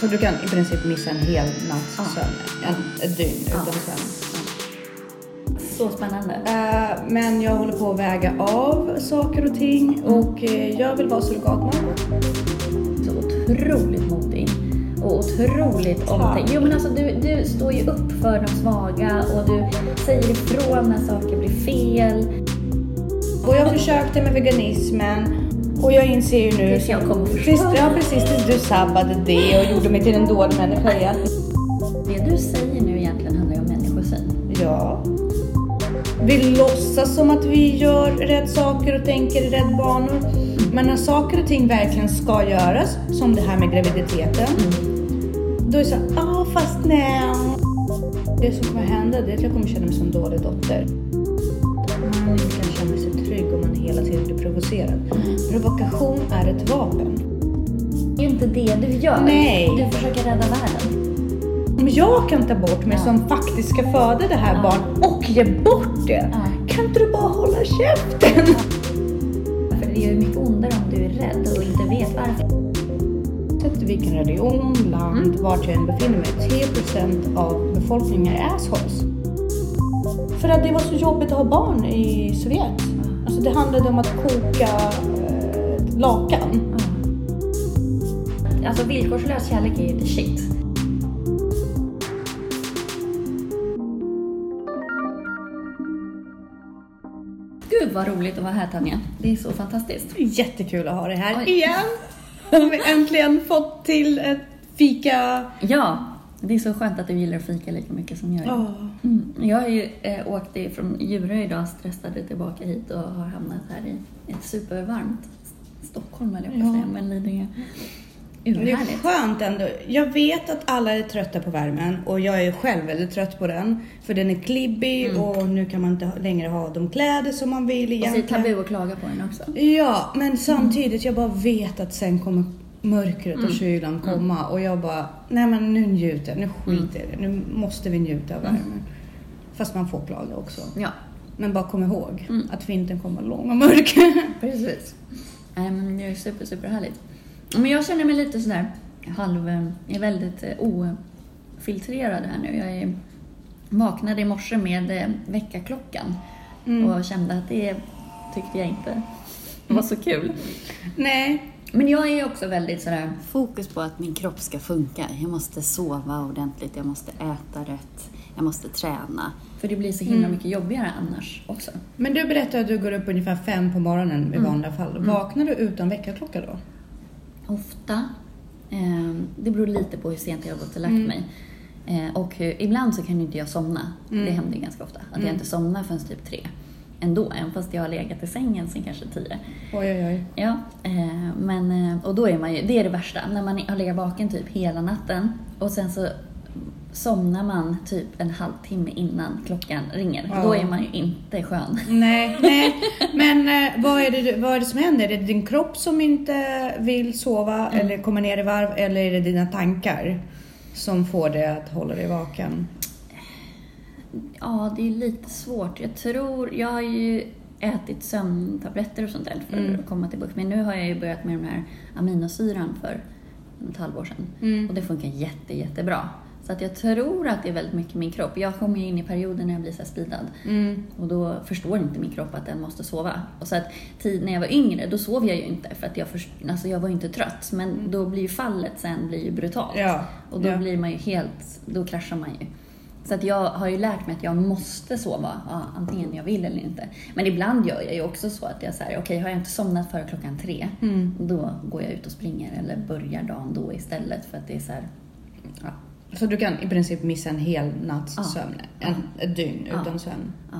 Så du kan i princip missa en hel natts Ja. sömn, en, ett dygn Ja. utan sömn. Så spännande. Eh, men jag håller på att väga av saker och ting och eh, jag vill vara surrogatmamma. Så otroligt modig. Och otroligt omtänkt. Jo men alltså du, du står ju upp för de svaga och du säger ifrån när saker blir fel. Och jag försökte med veganismen och jag inser ju nu... Tills jag kom förstörde. Ja precis, tills du sabbade det och gjorde mig till en dålig människa igen. Det du säger nu egentligen handlar ju om människosyn. Ja. Vi låtsas som att vi gör rätt saker och tänker i rätt banor. Men när saker och ting verkligen ska göras, som det här med graviditeten, då är det så här, ah fast nej. Det som kommer hända det är att jag kommer känna mig som en dålig dotter. Provokation är ett vapen. Det är inte det du gör. Nej. Du försöker rädda världen. Om jag kan ta bort mig Ja. som faktiskt ska föda det här Ja. barnet och ge bort det, Ja. kan inte du bara hålla käften? För det gör ju mycket ondare om du är rädd och inte vet varför. Oavsett vilken religion, land, Mm. vart jag än befinner mig, 10% av befolkningen är assholes. För att det var så jobbigt att ha barn i Sovjet. Alltså det handlade om att koka lakan. Alltså villkorslös kärlek är ju the shit. Gud vad roligt att vara här Tanja. Det är så fantastiskt. Jättekul att ha dig här Oj. igen. Har vi äntligen fått till ett fika. Ja, det är så skönt att du gillar att fika lika mycket som jag gör. Ja. Mm. Jag har ju eh, åkt från Djurö idag, stressade tillbaka hit och har hamnat här i ett supervarmt Stockholm, eller jag Ja. säga, men Lidingö. Det är skönt ändå. Jag vet att alla är trötta på värmen och jag är själv väldigt trött på den. För den är klibbig och nu kan man inte längre ha de kläder som man vill Mm. Och så är det egentligen. tabu att klaga på den också. Ja, men samtidigt jag bara vet att sen kommer mörkret Mm. och kylan komma och jag bara, nej men nu njuter jag, nu skiter jag i det. Nu måste vi njuta av värmen. Fast man får klaga också. Ja, Men bara kom ihåg Mm. att vintern kommer lång och mörk. precis. Nej, men det är super, super härligt. Men jag känner mig lite sådär halv... Jag är väldigt eh, ofiltrerad här nu. Jag är, vaknade i morse med eh, väckarklockan Mm. och kände att det tyckte jag inte var så kul. nej, Men jag är också väldigt sådär fokus på att min kropp ska funka. Jag måste sova ordentligt, jag måste äta rätt, jag måste träna. För det blir så himla mycket jobbigare annars också. men du berättade att du går upp ungefär fem på morgonen i vanliga fall. Vaknar du utan väckarklocka då? Ofta. Eh, det beror lite på hur sent jag har gått och lagt Mm. mig. Eh, och hur, ibland så kan ju inte jag somna. Mm. Det händer ju ganska ofta. Att Mm. jag inte somnar förrän typ tre. Ändå, även fast jag har legat i sängen sen kanske tio. Oj, oj, oj. Ja, eh, men, eh, och då är man ju, det är det värsta, när man har legat vaken typ hela natten och sen så somnar man typ en halvtimme innan klockan ringer. Ja. Då är man ju inte skön. Nej, nej. Men eh, vad, är det, vad är det som händer? Är det din kropp som inte vill sova Mm. eller kommer ner i varv eller är det dina tankar som får dig att hålla dig vaken? Ja, det är lite svårt. Jag tror, jag har ju ätit sömntabletter och sånt där för Mm. att komma till bukt Men nu har jag ju börjat med den här aminosyran för ett halvår sedan. Mm. Och det funkar jätte, jättebra. Så att jag tror att det är väldigt mycket min kropp. Jag kommer ju in i perioder när jag blir så speedad. Mm. Och då förstår inte min kropp att den måste sova. Och så att tid, när jag var yngre, då sov jag ju inte för att jag, först, alltså jag var inte trött. Men då blir ju fallet sen blir ju brutalt. Ja. Och då ja. blir man ju helt, då kraschar man ju. Så att jag har ju lärt mig att jag måste sova, ja, antingen jag vill eller inte. Men ibland gör jag ju också så att jag säger, okej har jag inte somnat före klockan tre, Mm. då går jag ut och springer eller börjar dagen då istället för att det är så här, ja, Så du kan i princip missa en hel natts Ja. sömn, en, ett dygn Ja. utan sömn. ja.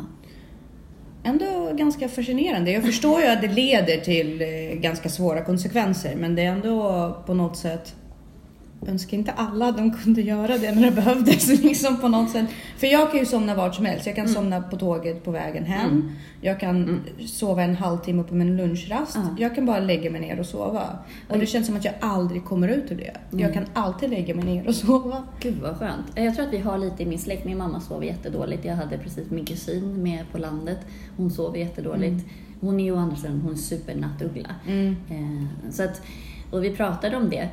Ändå ganska fascinerande. Jag förstår ju att det leder till eh, ganska svåra konsekvenser men det är ändå på något sätt önskar inte alla de kunde göra det när det behövdes. Liksom på något sätt. För jag kan ju somna vart som helst. Jag kan somna på tåget på vägen hem. Mm. Jag kan sova en halvtimme på min lunchrast. Ja. Jag kan bara lägga mig ner och sova. Och det känns som att jag aldrig kommer ut ur det. Mm. Jag kan alltid lägga mig ner och sova. Gud vad skönt. Jag tror att vi har lite i min släkt. Min mamma sov jättedåligt. Jag hade precis min kusin med på landet. Hon sov jättedåligt. Hon är ju å andra sidan hon är supernattuggla. Mm. Eh, så att, och vi pratade om det.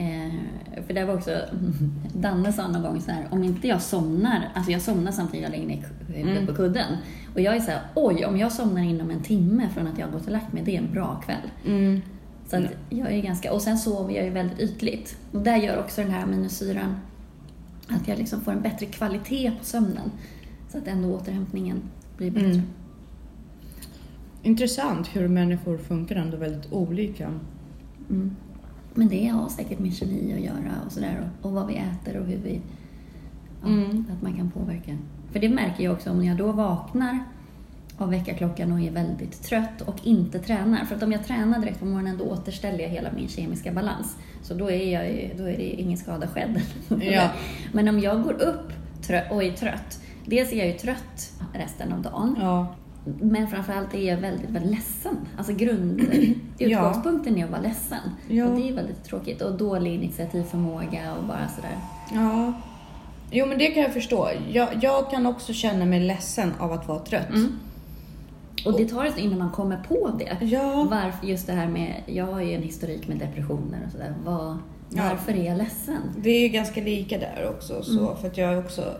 Eh, för det var också, Danne sa någon gång så här, om inte jag somnar, alltså jag somnar samtidigt jag lägger ner huvudet Mm. på kudden. Och jag är så här, oj, om jag somnar inom en timme från att jag har gått och lagt mig, det är en bra kväll. Mm. Så att jag är ganska, och sen sover jag ju väldigt ytligt. Och där gör också den här aminosyran att jag liksom får en bättre kvalitet på sömnen. Så att ändå återhämtningen blir bättre. Mm. Intressant hur människor funkar ändå väldigt olika. Mm. Men det har säkert med kemi att göra och sådär. Och, och vad vi äter och hur vi... Ja, Mm. Att man kan påverka. För det märker jag också om jag då vaknar av väckarklockan och är väldigt trött och inte tränar. För att om jag tränar direkt på morgonen då återställer jag hela min kemiska balans. Så då är, jag, då är det ingen skada skedd. Ja. Men om jag går upp och är trött, dels är jag ju trött resten av dagen. Ja. Men framförallt är jag väldigt, väldigt ledsen. Alltså grund... Ja. Är att vara ledsen. Ja. Och det är väldigt tråkigt. Och dålig initiativförmåga och bara sådär. ja. Jo men det kan jag förstå. Jag, jag kan också känna mig ledsen av att vara trött. Mm. Och det tar ett innan man kommer på det. Ja. Varför just det här med... Jag har ju en historik med depressioner och sådär. Ja. varför är jag ledsen? Vi är ju ganska lika där också. Så, För att jag är också...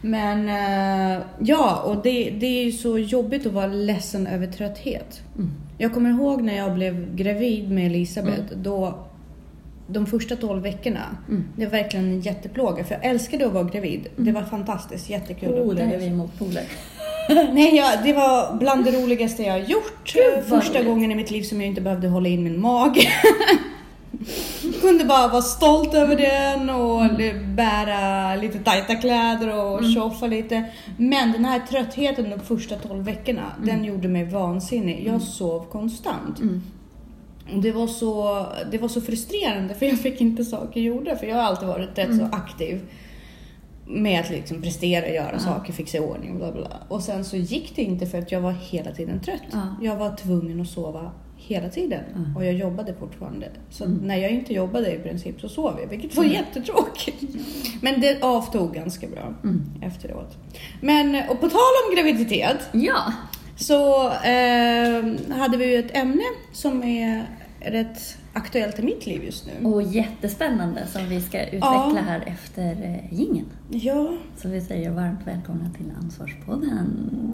Men eh, ja, och det, det är ju så jobbigt att vara ledsen över trötthet. Mm. Jag kommer ihåg när jag blev gravid med Elisabeth. Då, de första 12 veckorna, Mm. det var verkligen en jätteplåga. För jag älskade att vara gravid. Det var fantastiskt, jättekul. Upplevelse. vi motpoler. Nej, ja, det var bland det roligaste jag gjort. Gud, vad Första gången i mitt liv som jag inte behövde hålla in min mage. Kunde bara vara stolt över den och bära lite tajta kläder och Mm. tjoffa lite. Men den här tröttheten de första 12 veckorna, den gjorde mig vansinnig. Jag sov konstant. Mm. Det var, så, det var så frustrerande för jag fick inte saker gjorda. För jag har alltid varit rätt så aktiv med att liksom prestera, göra saker, fixa i ordning och bla bla. Och sen så gick det inte för att jag var hela tiden trött. Ja. Jag var tvungen att sova hela tiden Mm. och jag jobbade fortfarande. Så när jag inte jobbade i princip så sov jag, vilket var Mm. jättetråkigt. Men det avtog ganska bra Mm. efteråt. Men, och på tal om graviditet Ja. så eh, hade vi ju ett ämne som är rätt aktuellt i mitt liv just nu. Och jättespännande som vi ska utveckla Ja. här efter eh, jingeln. Ja, Så vi säger varmt välkomna till Ansvarspodden.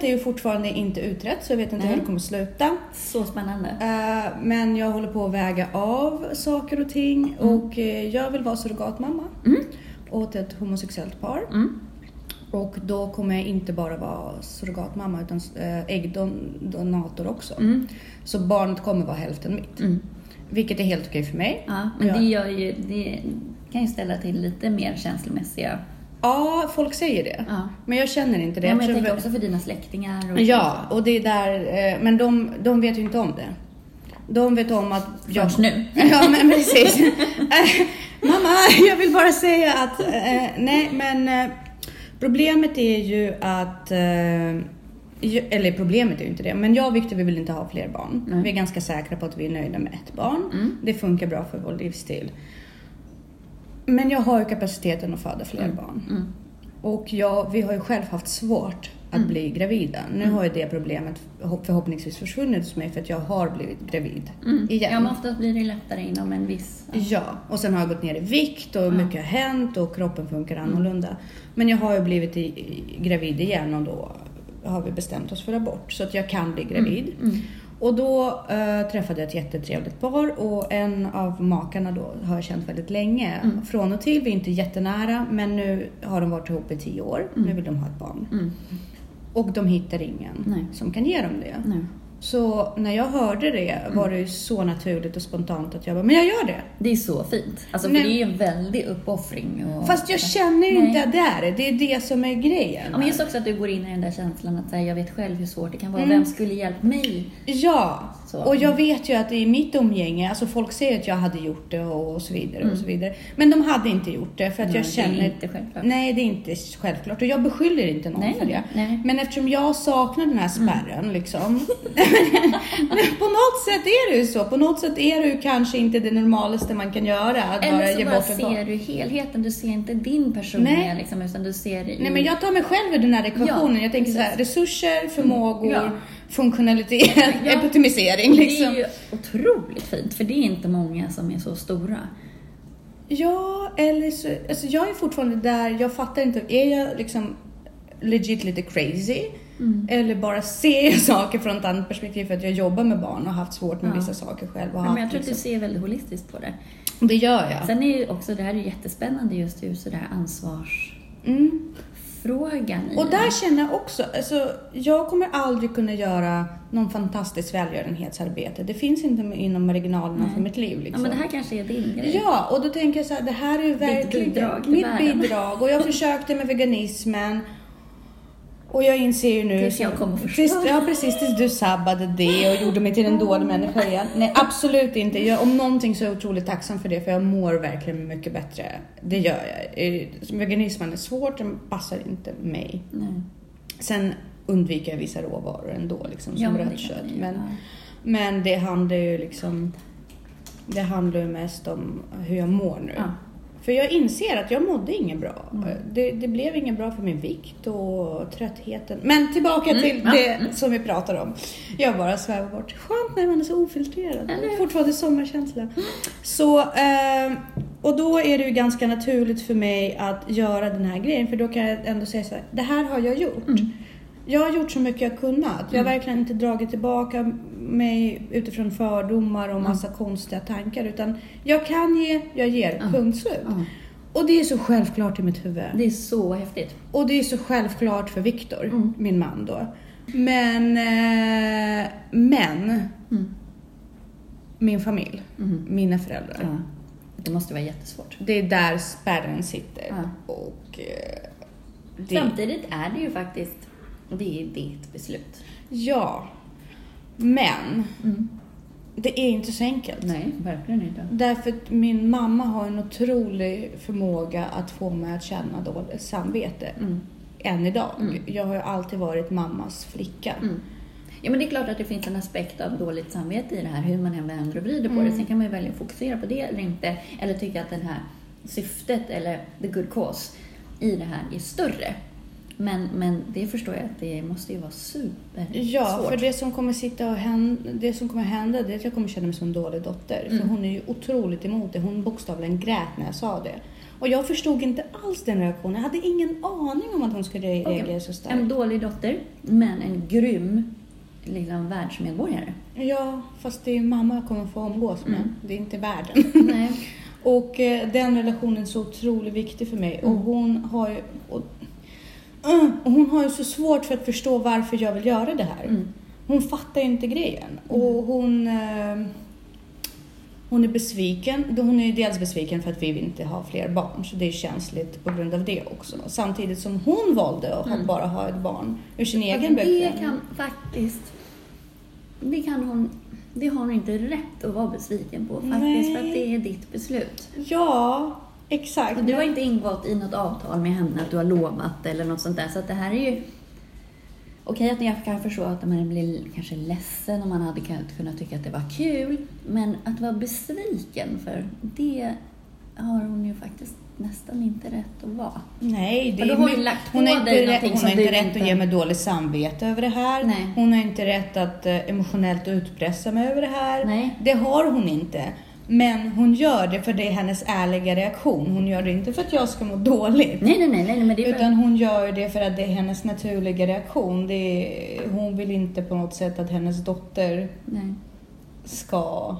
Ämnet är ju fortfarande inte utrett så jag vet inte Nej. hur det kommer sluta. Så spännande. Eh, men jag håller på att väga av saker och ting och eh, jag vill vara surrogatmamma Mm. åt ett homosexuellt par. Mm. Och då kommer jag inte bara vara surrogatmamma utan eh, äggdonator också. Mm. Så barnet kommer vara hälften mitt. Mm. Vilket är helt okej för mig. Ja, men Ja. det ju, det kan ju ställa till lite mer känslomässiga... Ja, folk säger det. Ja. Men jag känner inte det. Ja, men jag tänker också för dina släktingar. Och Ja, och det är där, eh, men de, de vet ju inte om det. De vet om att jag... Först nu. Ja, men precis. Mamma, jag vill bara säga att, eh, nej men eh, problemet är ju att, eh, eller problemet är ju inte det, men jag och Victor vi vill inte ha fler barn. Nej. Vi är ganska säkra på att vi är nöjda med ett barn. Mm. Det funkar bra för vår livsstil. Men jag har ju kapaciteten att föda fler barn. Mm. Och jag, vi har ju själv haft svårt att Mm. bli gravida. Nu har ju det problemet förhopp- förhoppningsvis försvunnit hos mig för att jag har blivit gravid Mm. igen. Ja, men oftast blir det lättare inom en viss... Ja, och sen har jag gått ner i vikt och mycket har hänt och kroppen funkar annorlunda. Men jag har ju blivit i, i, gravid igen och då har vi bestämt oss för abort så att jag kan bli gravid. Mm. Och då eh, träffade jag ett jättetrevligt par och en av makarna då har jag känt väldigt länge. Mm. Från och till, vi är inte jättenära men nu har de varit ihop i tio år. Nu vill de ha ett barn. Mm. Och de hittar ingen Nej. som kan ge dem det. Nej. Så när jag hörde det var det ju så naturligt och spontant att jag bara, men jag gör det. Det är så fint. Alltså, för Nej. det är ju en väldig uppoffring. Och... Fast jag känner ju inte att det är det. Det är det som är grejen. Ja, men just också att du går in i den där känslan att här, jag vet själv hur svårt det kan vara. Mm. Vem skulle hjälpt mig? Ja, Så. och jag vet ju att i mitt umgänge, alltså folk säger att jag hade gjort det och så vidare Mm. och så vidare. Men de hade inte gjort det för att Nej, jag det är känner... inte självklart. Nej, det är inte självklart. Och jag beskyller inte någon Nej, för det. nej. Mm. Men eftersom jag saknar den här spärren liksom. men på något sätt är det ju så. På något sätt är det ju kanske inte det normalaste man kan göra. Att bara Eller så ge bara bort ser du helheten. Du ser inte din personliga Nej. liksom, utan du ser i... Nej men jag tar mig själv i den här ekvationen. Ja, jag tänker så här, resurser, förmågor, Ja. Funktionalitet, Ja. epitimisering liksom. Det är ju otroligt fint, för det är inte många som är så stora. Ja, eller så, alltså jag är fortfarande där, jag fattar inte, är jag liksom legit lite crazy? Mm. Eller bara ser jag saker från ett annat perspektiv för att jag jobbar med barn och har haft svårt med Ja. vissa saker själv. Och men jag tror att du liksom, ser väldigt holistiskt på det. det gör jag. Sen är ju också det här är jättespännande just ur sådär ansvarsfrågan Mm. I Och där känner jag också, alltså, jag kommer aldrig kunna göra någon fantastisk välgörenhetsarbete. Det finns inte inom marginalerna Nej. för mitt liv. Ja, Liksom. men det här kanske är din grej. Ja, och då tänker jag så här, det här är verkligen bidrag mitt världen. bidrag. Och jag försökte med veganismen. Och jag inser ju nu... Tills jag kom och förstöra. tills, Ja, precis. Tills du sabbade det och gjorde mig till en dålig människa igen. Nej, absolut inte. Jag, om någonting så är jag otroligt tacksam för det, för jag mår verkligen mycket bättre. Det gör jag. Eh, Veganismen är svårt, den passar inte mig. Nej. Sen undviker jag vissa råvaror ändå, liksom, som Ja, rött kött. Men, men det handlar ju liksom... Det handlar ju mest om hur jag mår nu. Ja. För jag inser att jag mådde inget bra. Mm. Det, det blev inget bra för min vikt och tröttheten. Men tillbaka Mm, till det mm. som vi pratar om. Jag bara svävar bort. Skönt när man är så ofiltrerad. Eller? Fortfarande sommarkänsla. Så, eh, och då är det ju ganska naturligt för mig att göra den här grejen. För då kan jag ändå säga så här, det här har jag gjort. Mm. Jag har gjort så mycket jag kunnat. Jag har verkligen inte dragit tillbaka mig utifrån fördomar och massa konstiga tankar. Utan jag kan ge, jag ger. Ja. Punkt slut. Ja. Och det är så självklart i mitt huvud. Det är så häftigt. Och det är så självklart för Viktor, Mm. min man då. Men, eh, men, Mm. min familj, mina föräldrar. Det måste vara jättesvårt. Det är där spärren sitter. Och eh, det, Samtidigt är det ju faktiskt, det är ditt beslut. Ja, men det är inte så enkelt. Nej, verkligen inte. Därför att min mamma har en otrolig förmåga att få mig att känna dåligt samvete. Mm. Än idag. Mm. Jag har ju alltid varit mammas flicka. Mm. Ja, men det är klart att det finns en aspekt av dåligt samvete i det här, hur man än vänder och vrider på Mm. det. Sen kan man ju välja att fokusera på det eller inte, eller tycka att det här syftet, eller the good cause, i det här är större. Men, men det förstår jag att det måste ju vara supersvårt. Ja, för det som kommer sitta och hända, det som kommer hända det är att jag kommer känna mig som en dålig dotter. För Mm. hon är ju otroligt emot det. Hon bokstavligen grät när jag sa det. Och jag förstod inte alls den reaktionen. Jag hade ingen aning om att hon skulle reagera så starkt. En dålig dotter, men en grym liksom, världsmedborgare. Ja, fast det är mamma jag kommer få umgås med. Mm. Det är inte världen. Nej. Och eh, den relationen är så otroligt viktig för mig. Och Mm. hon har ju... Och, uh, och hon har ju så svårt för att förstå varför jag vill göra det här. Mm. Hon fattar inte grejen. Och hon... Eh, hon är besviken. Hon är ju dels besviken för att vi inte har fler barn. Så det är känsligt på grund av det också. Samtidigt som hon valde att Mm. bara ha ett barn ur sin egen det bekvämlighet. kan faktiskt... Det kan hon... Det har hon inte rätt att vara besviken på faktiskt, Nej. för att det är ditt beslut. Ja, exakt. Och du har inte ingått i något avtal med henne att du har lovat eller något sånt där. Så att det här är ju... Okej att jag kan förstå att man blir kanske ledsen om man hade kunnat tycka att det var kul. Men att vara besviken för det har hon ju faktiskt nästan inte rätt att vara. Nej, det Men är lagt på hon har inte, rätt, hon har inte rätt inte- att ge mig dåligt samvete över det här. Nej. Hon har inte rätt att eh, emotionellt utpressa mig över det här. Nej. Det har hon inte. Men hon gör det för det är hennes ärliga reaktion. Hon gör det inte för att jag ska må dåligt. Nej, nej, nej, nej men det är Utan hon gör det för att det är hennes naturliga reaktion. Det är, hon vill inte på något sätt att hennes dotter Nej. ska,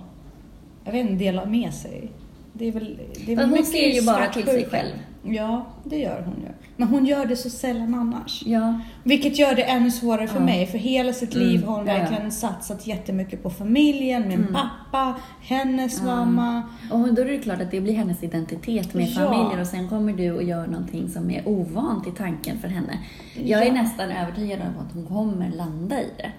jag vet inte, dela med sig. Det är väl, det är väl hon ser ju bara till sig själv. Ja, det gör hon ju. Men hon gör det så sällan annars. Ja, Vilket gör det ännu svårare för Ja. mig. För hela sitt liv Mm, har hon ja, ja. verkligen satsat jättemycket på familjen, min Mm. pappa, hennes Ja. mamma. och då är det klart att det blir hennes identitet med Ja. familjen och sen kommer du och gör någonting som är ovant i tanken för henne. Jag är Ja. nästan övertygad om att hon kommer landa i det.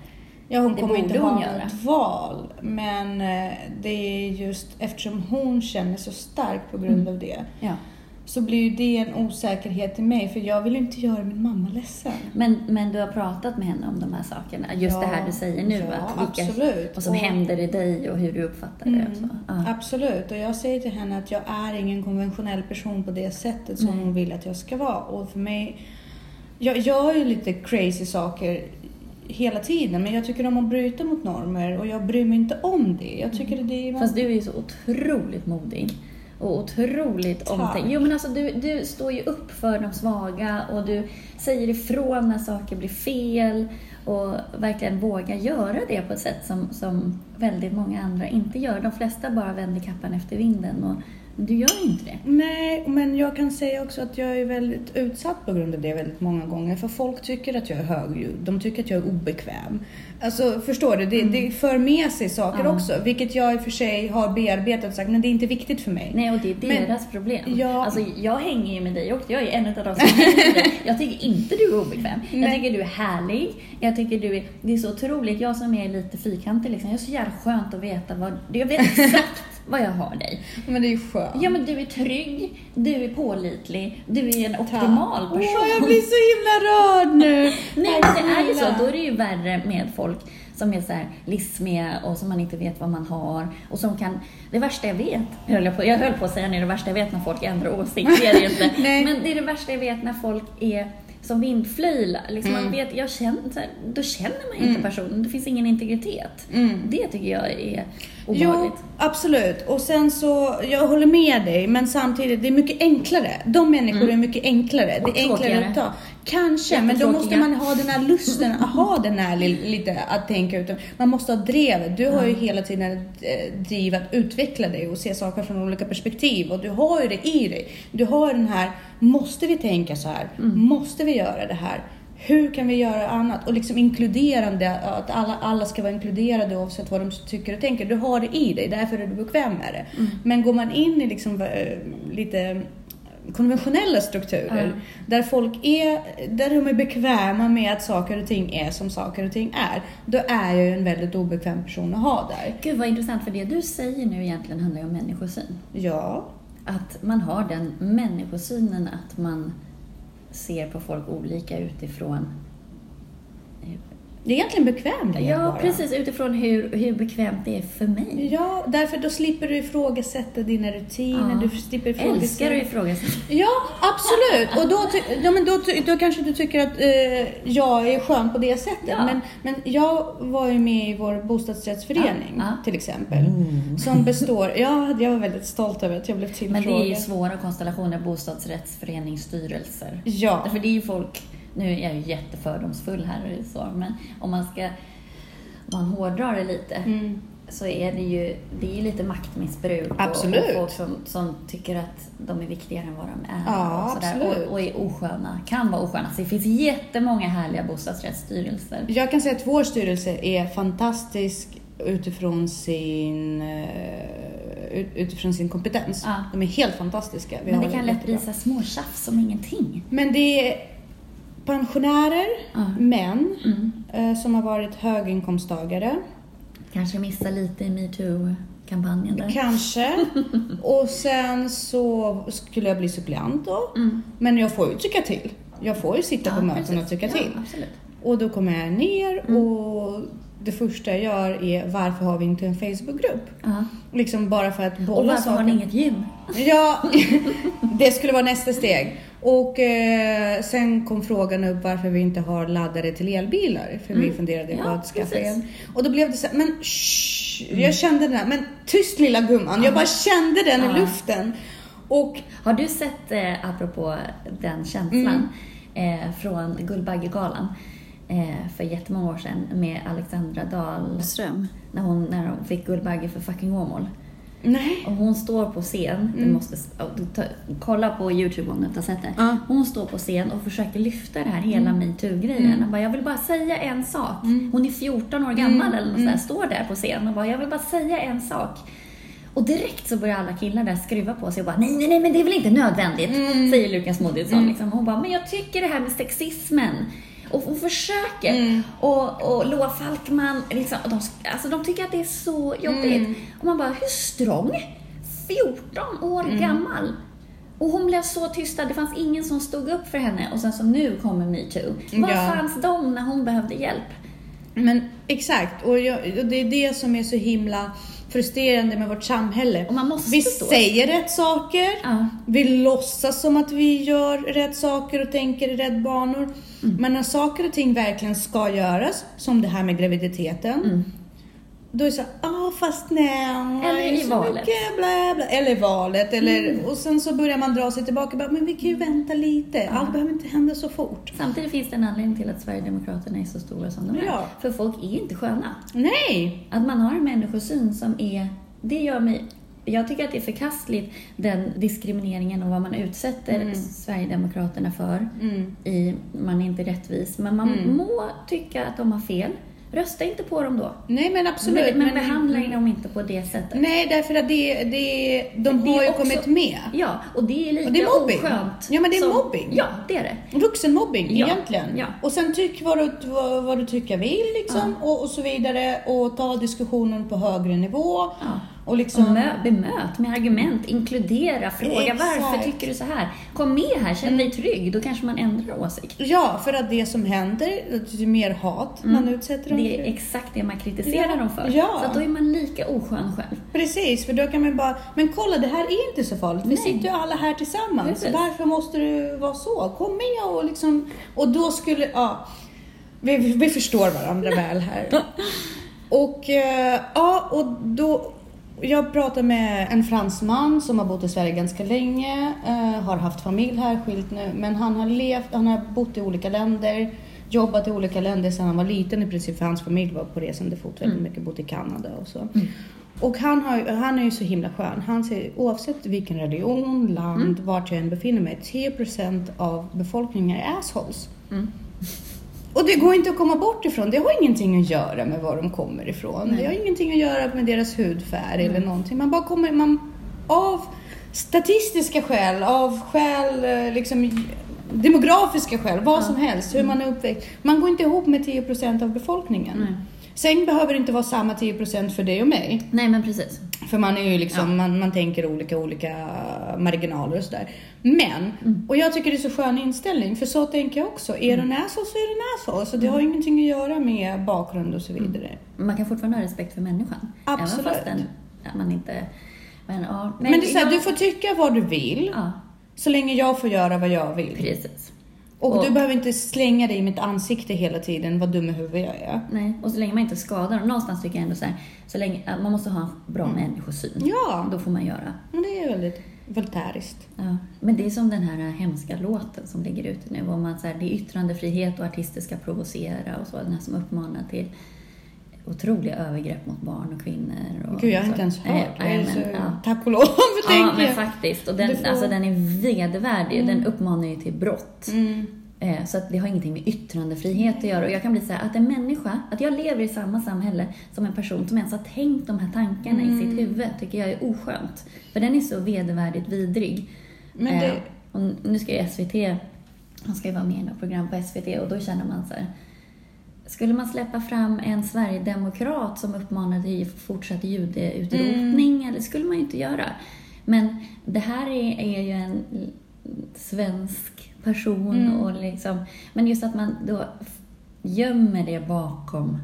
Ja, hon Det kommer inte ha något val. Men eh, det är just eftersom hon känner så starkt på grund Mm. av det. Ja. Så blir ju det en osäkerhet i mig. För jag vill inte göra min mamma ledsen. Men, men du har pratat med henne om de här sakerna? Just Ja, det här du säger nu? ja, att vilka, absolut. Vad som Och- händer i dig och hur du uppfattar det. Och. Mm, Ja. Absolut, och jag säger till henne att jag är ingen konventionell person på det sättet som Nej. hon vill att jag ska vara. Och för mig, jag gör ju lite crazy saker hela tiden men jag tycker om att bryta mot normer och jag bryr mig inte om det. Jag tycker det är... Fast du är ju så otroligt modig. Och otroligt omtänkt. Jo men alltså du, du står ju upp för de svaga och du säger ifrån när saker blir fel och verkligen vågar göra det på ett sätt som, som väldigt många andra inte gör. De flesta bara vänder kappan efter vinden och du gör inte det. Nej, men jag kan säga också att jag är väldigt utsatt på grund av det väldigt många gånger. För folk tycker att jag är högljudd. De tycker att jag är obekväm. Alltså, förstår du? Det, det för med sig saker Mm. Ja. också. Vilket jag i och för sig har bearbetat och sagt, men det är inte viktigt för mig. Nej, och det är Men- deras problem. Ja. Alltså, jag hänger ju med dig och jag är en av de som hänger med dig. Jag tycker inte du är obekväm. Jag Nej. tycker du är härlig. Jag tycker du är, det är så otroligt. Jag som är lite fyrkantig liksom. Jag är så jävla skönt att veta vad, jag vet exakt vad jag har dig. Men det är ju skönt. Ja men du är trygg, du är pålitlig, du är en optimal person. Åh, jag blir så himla rörd nu. Nej men det är ju så, då är det ju värre med folk som är så här lismiga och som man inte vet vad man har och som kan, det värsta jag vet, höll jag, på, jag höll på att säga nu, det värsta jag vet när folk ändrar åsikt, det är det inte. Nej. Men det är det värsta jag vet när folk är som vindflöjlar. Liksom Mm. man vet, jag känner, så här, då känner man inte personen, det finns ingen integritet. Mm. Det tycker jag är Jo, obehagligt. absolut. Och sen så, jag håller med dig, men samtidigt, det är mycket enklare. De människor är mycket enklare. Mm. Och det är enklare tråkigare. att ta. Kanske, men då måste man ha den här lusten att ha den här li- lite att tänka ut. Man måste ha drevet. Du har ju hela tiden eh, driv att utveckla dig och se saker från olika perspektiv. Och du har ju det i dig. Du har den här, måste vi tänka så här? Mm. Måste vi göra det här? Hur kan vi göra annat? Och liksom inkluderande, att alla, alla ska vara inkluderade oavsett vad de tycker och tänker. Du har det i dig, därför är du bekväm med det. Mm. Men går man in i liksom, eh, lite konventionella strukturer, Ja. där folk är, där de är bekväma med att saker och ting är som saker och ting är, då är jag ju en väldigt obekväm person att ha där. Gud vad intressant, för det du säger nu egentligen handlar ju om människosyn. Ja, Att man har den människosynen att man ser på folk olika utifrån det är egentligen bekvämt Ja, bara. precis. Utifrån hur, hur bekvämt det är för mig. Ja, därför då slipper du ifrågasätta dina rutiner, Ja. du slipper ifrågasätta... Älskar att ifrågasätta. Ja, absolut. Och då, ty- ja, men då, ty- då kanske du tycker att eh, jag är skön på det sättet. Ja. Men, men jag var ju med i vår bostadsrättsförening Ja, ja. till exempel. Som består... Ja, jag var väldigt stolt över att jag blev Men tillfrågad. det är ju svåra konstellationer, bostadsrättsföreningsstyrelser. Ja. För det är ju folk, nu är jag ju jättefördomsfull här och så, men om man ska, om man hårdrar det lite, Mm. så är det ju, det är lite maktmissbruk och, Absolut. och folk som, som tycker att de är viktigare än vad de är. Ja, och, sådär, och, och är osköna, kan vara osköna. Så det finns jättemånga härliga bostadsrättsstyrelser. Jag kan säga att vår styrelse är fantastisk utifrån sin, eh, ut- utifrån sin kompetens. Ja. De är helt fantastiska. Vi Men det kan lätt här småtjafs om ingenting. Men det är pensionärer, Ja. män, Mm. eh, som har varit höginkomsttagare. Kanske missa lite i metoo-kampanjen där. Kanske. Och sen så skulle jag bli suppleant då. Mm. Men jag får ju tycka till. Jag får ju sitta Ja, på möten precis. och tycka ja, till. Absolut. Och då kommer jag ner Mm. och det första jag gör är varför har vi inte en Facebookgrupp? Ja. Liksom bara för att Och bolla varför har saker. ni inget gym? Ja, det skulle vara nästa steg. Och eh, sen kom frågan upp varför vi inte har laddare till elbilar. För vi Mm. funderade på Ja, att skaffa en. Och då blev det så här, men shh, jag kände den här, men tyst lilla gumman. Jag bara kände den Ja. i luften. Och Har du sett, eh, apropå den känslan, Mm. eh, från Guldbaggegalan eh, för jättemånga år sedan med Alexandra Dahlström när hon, när hon fick Guldbagge för fucking Åmål? Nej. Och hon står på scen, du måste ta, kolla på Youtube om du inte har sett det. Ja. Hon står på scen och försöker lyfta det här hela metoo-grejen. Och bara, Jag vill bara säga en sak. Hon är 14 år gammal eller något sånt där, står där på scen och bara, jag vill bara säga en sak. Och direkt så börjar alla killar där skruva på sig och bara nej, nej, nej, men det är väl inte nödvändigt, säger Lukas Moodysson. Liksom. Hon bara, men jag tycker det här med sexismen och hon försöker. Och, och Loa Falkman, liksom, och de, alltså, de tycker att det är så jobbigt. Och man bara, hur strong? 14 år gammal. Och hon blev så tystad, det fanns ingen som stod upp för henne. Och sen så nu kommer metoo. Var Ja. fanns de när hon behövde hjälp? Men exakt, och, jag, och det är det som är så himla frustrerande med vårt samhälle. Och man måste vi stå säger rätt saker, Ja. vi låtsas som att vi gör rätt saker och tänker i rätt banor. Mm. Men när saker och ting verkligen ska göras, som det här med graviditeten, då är det så ja ah, fast nej, Mm. Eller i valet. mycket bla bla. Eller i valet, eller, Mm. och sen så börjar man dra sig tillbaka och bara, men vi kan ju vänta lite, allt behöver inte hända så fort. Samtidigt finns det en anledning till att Sverigedemokraterna är så stora som de är. Ja. För folk är inte sköna. Nej! Att man har en människosyn som är... Det gör mig... Jag tycker att det är förkastligt, den diskrimineringen och vad man utsätter Sverigedemokraterna för. Mm. I, man är inte rättvis, men man må tycka att de har fel. Rösta inte på dem då. Nej men absolut. Men, men behandla dem inte på det sättet. Nej, därför att det, det, de Det har ju också- kommit med. Ja, och det är lika Och det är mobbing. oskönt. Ja, men det är som, mobbing. Ja, det är det. Vuxenmobbing Ja, egentligen. ja. Och sen tyck vad du, vad, vad du tycker vill liksom, och, och så vidare. Och ta diskussionen på högre nivå. Ja. Och liksom... Mö, bemöt med argument, inkludera, fråga Exakt. varför tycker du så här? Kom med här, känn dig trygg, då kanske man ändrar åsikt. Ja, för att det som händer, det är mer hat man utsätter dem Mm. Det är för. exakt det man kritiserar Ja, dem för. ja. Så att då är man lika oskön själv. Precis, för då kan man bara, men kolla det här är inte så farligt. Vi Nej. sitter ju alla här tillsammans. Precis. Varför måste du vara så? Kom med och liksom, och då skulle, ja. Vi, vi förstår varandra väl här. Och eh, ja, och då, jag pratade med en fransman som har bott i Sverige ganska länge, eh, har haft familj här, skilt nu, men han har levt, han har bott i olika länder, jobbat i olika länder sedan han var liten i princip, för hans familj var på resande fot väldigt mycket, bott i Kanada och så. Och han, har, han är ju så himla skön. Han säger oavsett vilken religion, land, vart jag än befinner mig, 10% av befolkningen är assholes. Och det går inte att komma bort ifrån. Det har ingenting att göra med var de kommer ifrån. Det har ingenting att göra med deras hudfärg eller någonting. Man bara kommer, man, av statistiska skäl, av skäl, eh, liksom demografiska skäl, vad som helst, hur man är uppväxt. Man går inte ihop med 10% av befolkningen. Nej. Sen behöver det inte vara samma 10% för dig och mig. Nej, men precis. För man är ju liksom, man, man tänker olika, olika marginaler och sådär. Men, och jag tycker det är så skön inställning, för så tänker jag också. Är du en asshole så är du en asshole. Så det har ingenting att göra med bakgrund och så vidare. Man kan fortfarande ha respekt för människan. Absolut. Även fast den, man inte... Men, ja, Men, det är så här, jag- du får tycka vad du vill, Ja, så länge jag får göra vad jag vill. precis. Och, Och- du behöver inte slänga dig i mitt ansikte hela tiden, vad dum i huvudet jag är. Nej, och så länge man inte skadar dem. Någonstans tycker jag ändå så här, så länge, att man måste ha en bra människosyn. Mm. Ja. Då får man göra. Men det är väldigt voltäriskt. Ja. Men det är som den här hemska låten som ligger ute nu. Om man så här, det är yttrandefrihet och artister ska provocera och så. Den här som uppmanar till otroliga övergrepp mot barn och kvinnor. Och Gud, jag har så. inte ens hört. Nej, Jag är nej, så, ja. Tack och lov, Ja, tänker men jag. faktiskt. Och den, får- alltså, den är vedervärdig. Den uppmanar ju till brott. Mm. Eh, Så att det har ingenting med yttrandefrihet att göra. Och jag kan bli så här, att en människa, att jag lever i samma samhälle som en person som ens har tänkt de här tankarna i Mm. sitt huvud, tycker jag är oskönt. För den är så vedervärdigt vidrig. Men det- Eh, nu ska ju SVT, han ska ju vara med i något program på SVT och då känner man så här, skulle man släppa fram en sverigedemokrat som uppmanade till fortsatt judeutrotning, Mm. eller skulle man ju inte göra. Men det här är, är ju en svensk person Mm. och liksom, men just att man då gömmer det bakom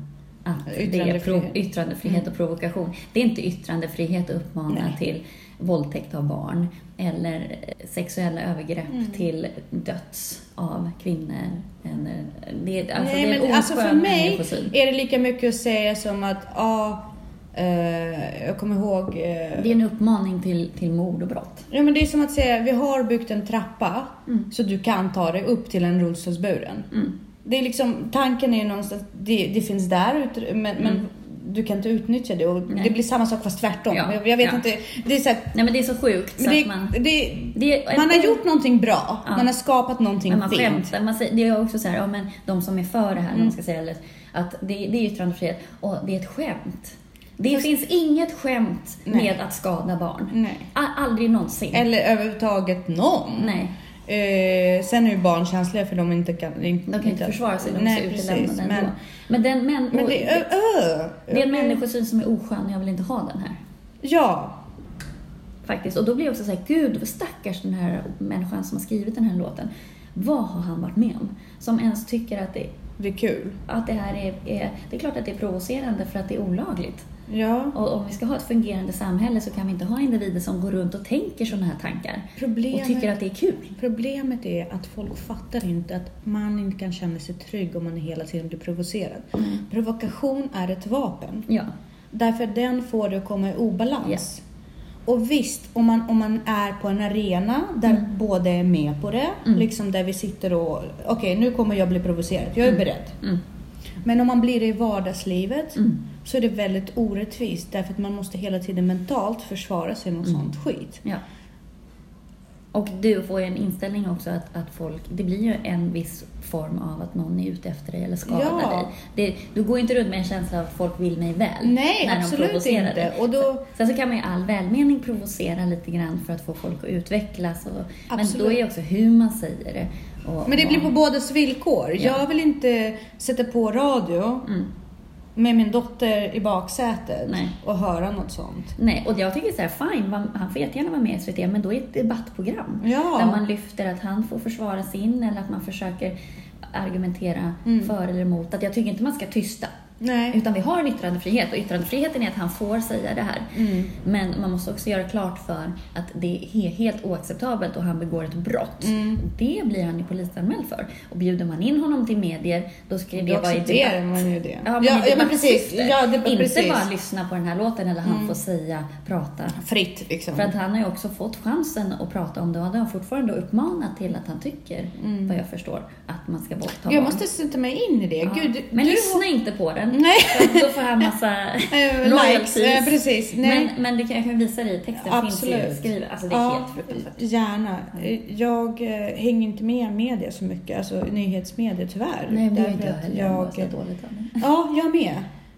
att det är Yttrandefrihet. yttrandefrihet och provokation. Det är inte yttrandefrihet att uppmana Nej. till våldtäkt av barn eller sexuella övergrepp Mm. till döds av kvinnor. Eller, det, alltså, Nej, det är en men alltså för mig är det lika mycket att säga som att, ja, eh, jag kommer ihåg... eh, Det är en uppmaning till, till mord och brott. Ja men det är som att säga, vi har byggt en trappa Mm. så du kan ta dig upp till en rullstolsburen. Det är liksom, tanken är ju någonstans, det, det finns där ute, men, men du kan inte utnyttja det och Nej. det blir samma sak fast tvärtom. Ja, Jag, jag vet ja. inte. Det är så här, Nej men det är så sjukt så det, man... det, Det, man har gjort någonting bra. Ja. Man har skapat någonting Men man fint. skämtar. Man säger, det är också så här, ja, men de som är för det här, Mm. man ska säga, eller, att det, det är yttrandefrihet och det är ett skämt. Det Fast- finns inget skämt Nej. med att skada barn. Nej. Aldrig någonsin. Eller överhuvudtaget någon. Nej. Eh, sen är ju barn känsliga för de inte kan... De kan inte försvara sig, de Nej, precis. utelämnade ändå. Men, Men, den, men, men det är... Ö, det är en människosyn som är oskön jag vill inte ha den här. Ja. Faktiskt. Och då blir jag också såhär, gud stackars den här människan som har skrivit den här låten. Vad har han varit med om? Som ens tycker att det, Det är kul. att det här är, är... Det är klart att det är provocerande för att det är olagligt. Ja. Och om vi ska ha ett fungerande samhälle så kan vi inte ha individer som går runt och tänker sådana här tankar. Problemet- Och tycker att det är kul. Problemet är att folk fattar inte att man inte kan känna sig trygg om man hela tiden blir provocerad. Mm. Provokation är ett vapen. Ja. Därför den får dig att komma i obalans. Och visst, om man, om man är på en arena där båda är med på det, Mm. liksom där vi sitter och okej, nu kommer jag bli provocerad, jag är beredd. Mm. Men om man blir det i vardagslivet Mm. Så är det väldigt orättvist därför att man måste hela tiden mentalt försvara sig mot Mm. sånt skit. Ja. Och du får ju en inställning också att, att folk, det blir ju en viss form av att någon är ute efter dig eller skadar Ja. dig. Det, du går inte runt med en känsla av att folk vill mig väl. Nej, när de absolut provocerar inte. dig. Och då- Sen så kan man ju all välmening provocera lite grann för att få folk att utvecklas. Och, men Absolut. då är ju också hur man säger det. Och, Men det blir på bådas villkor. Ja. Jag vill inte sätta på radio Mm. Med min dotter i baksätet Nej. och höra något sånt. Nej, och jag tycker så här, fine, han får jättegärna vara med i SVT, men då är det ett debattprogram. Ja. Där man lyfter att han får försvara sin eller att man försöker argumentera Mm. för eller emot. Att jag tycker inte man ska tysta. Nej. Utan vi har en yttrandefrihet och yttrandefriheten är att han får säga det här. Mm. Men man måste också göra klart för att det är he- helt oacceptabelt och han begår ett brott. Mm. Det blir han ju polisanmäld för. Och bjuder man in honom till medier, då ska det Då vara i debatt. man ju det. Ja, men, ja, ja, men precis. Ja, det, Inte precis. Mm. bara lyssna på den här låten eller han får säga, prata. Fritt liksom. För att han har ju också fått chansen att prata om det och han har fortfarande uppmanat till att han tycker, vad jag förstår, att man ska våldta jag måste sätta mig in i det. Ja. Gud, Men du lyssna inte på den. Nej. För att då får han massa Eh, likes. Eh, precis. Nej. Men, men det kan jag kan visa dig i texten. Absolut. Finns ju skrivet. Alltså det är helt fruktansvärt. Gärna. Jag eh, hänger inte med media så mycket, alltså nyhetsmedia tyvärr. Nej, men det inte jag heller. Jag så dåligt av det. Ja, jag med.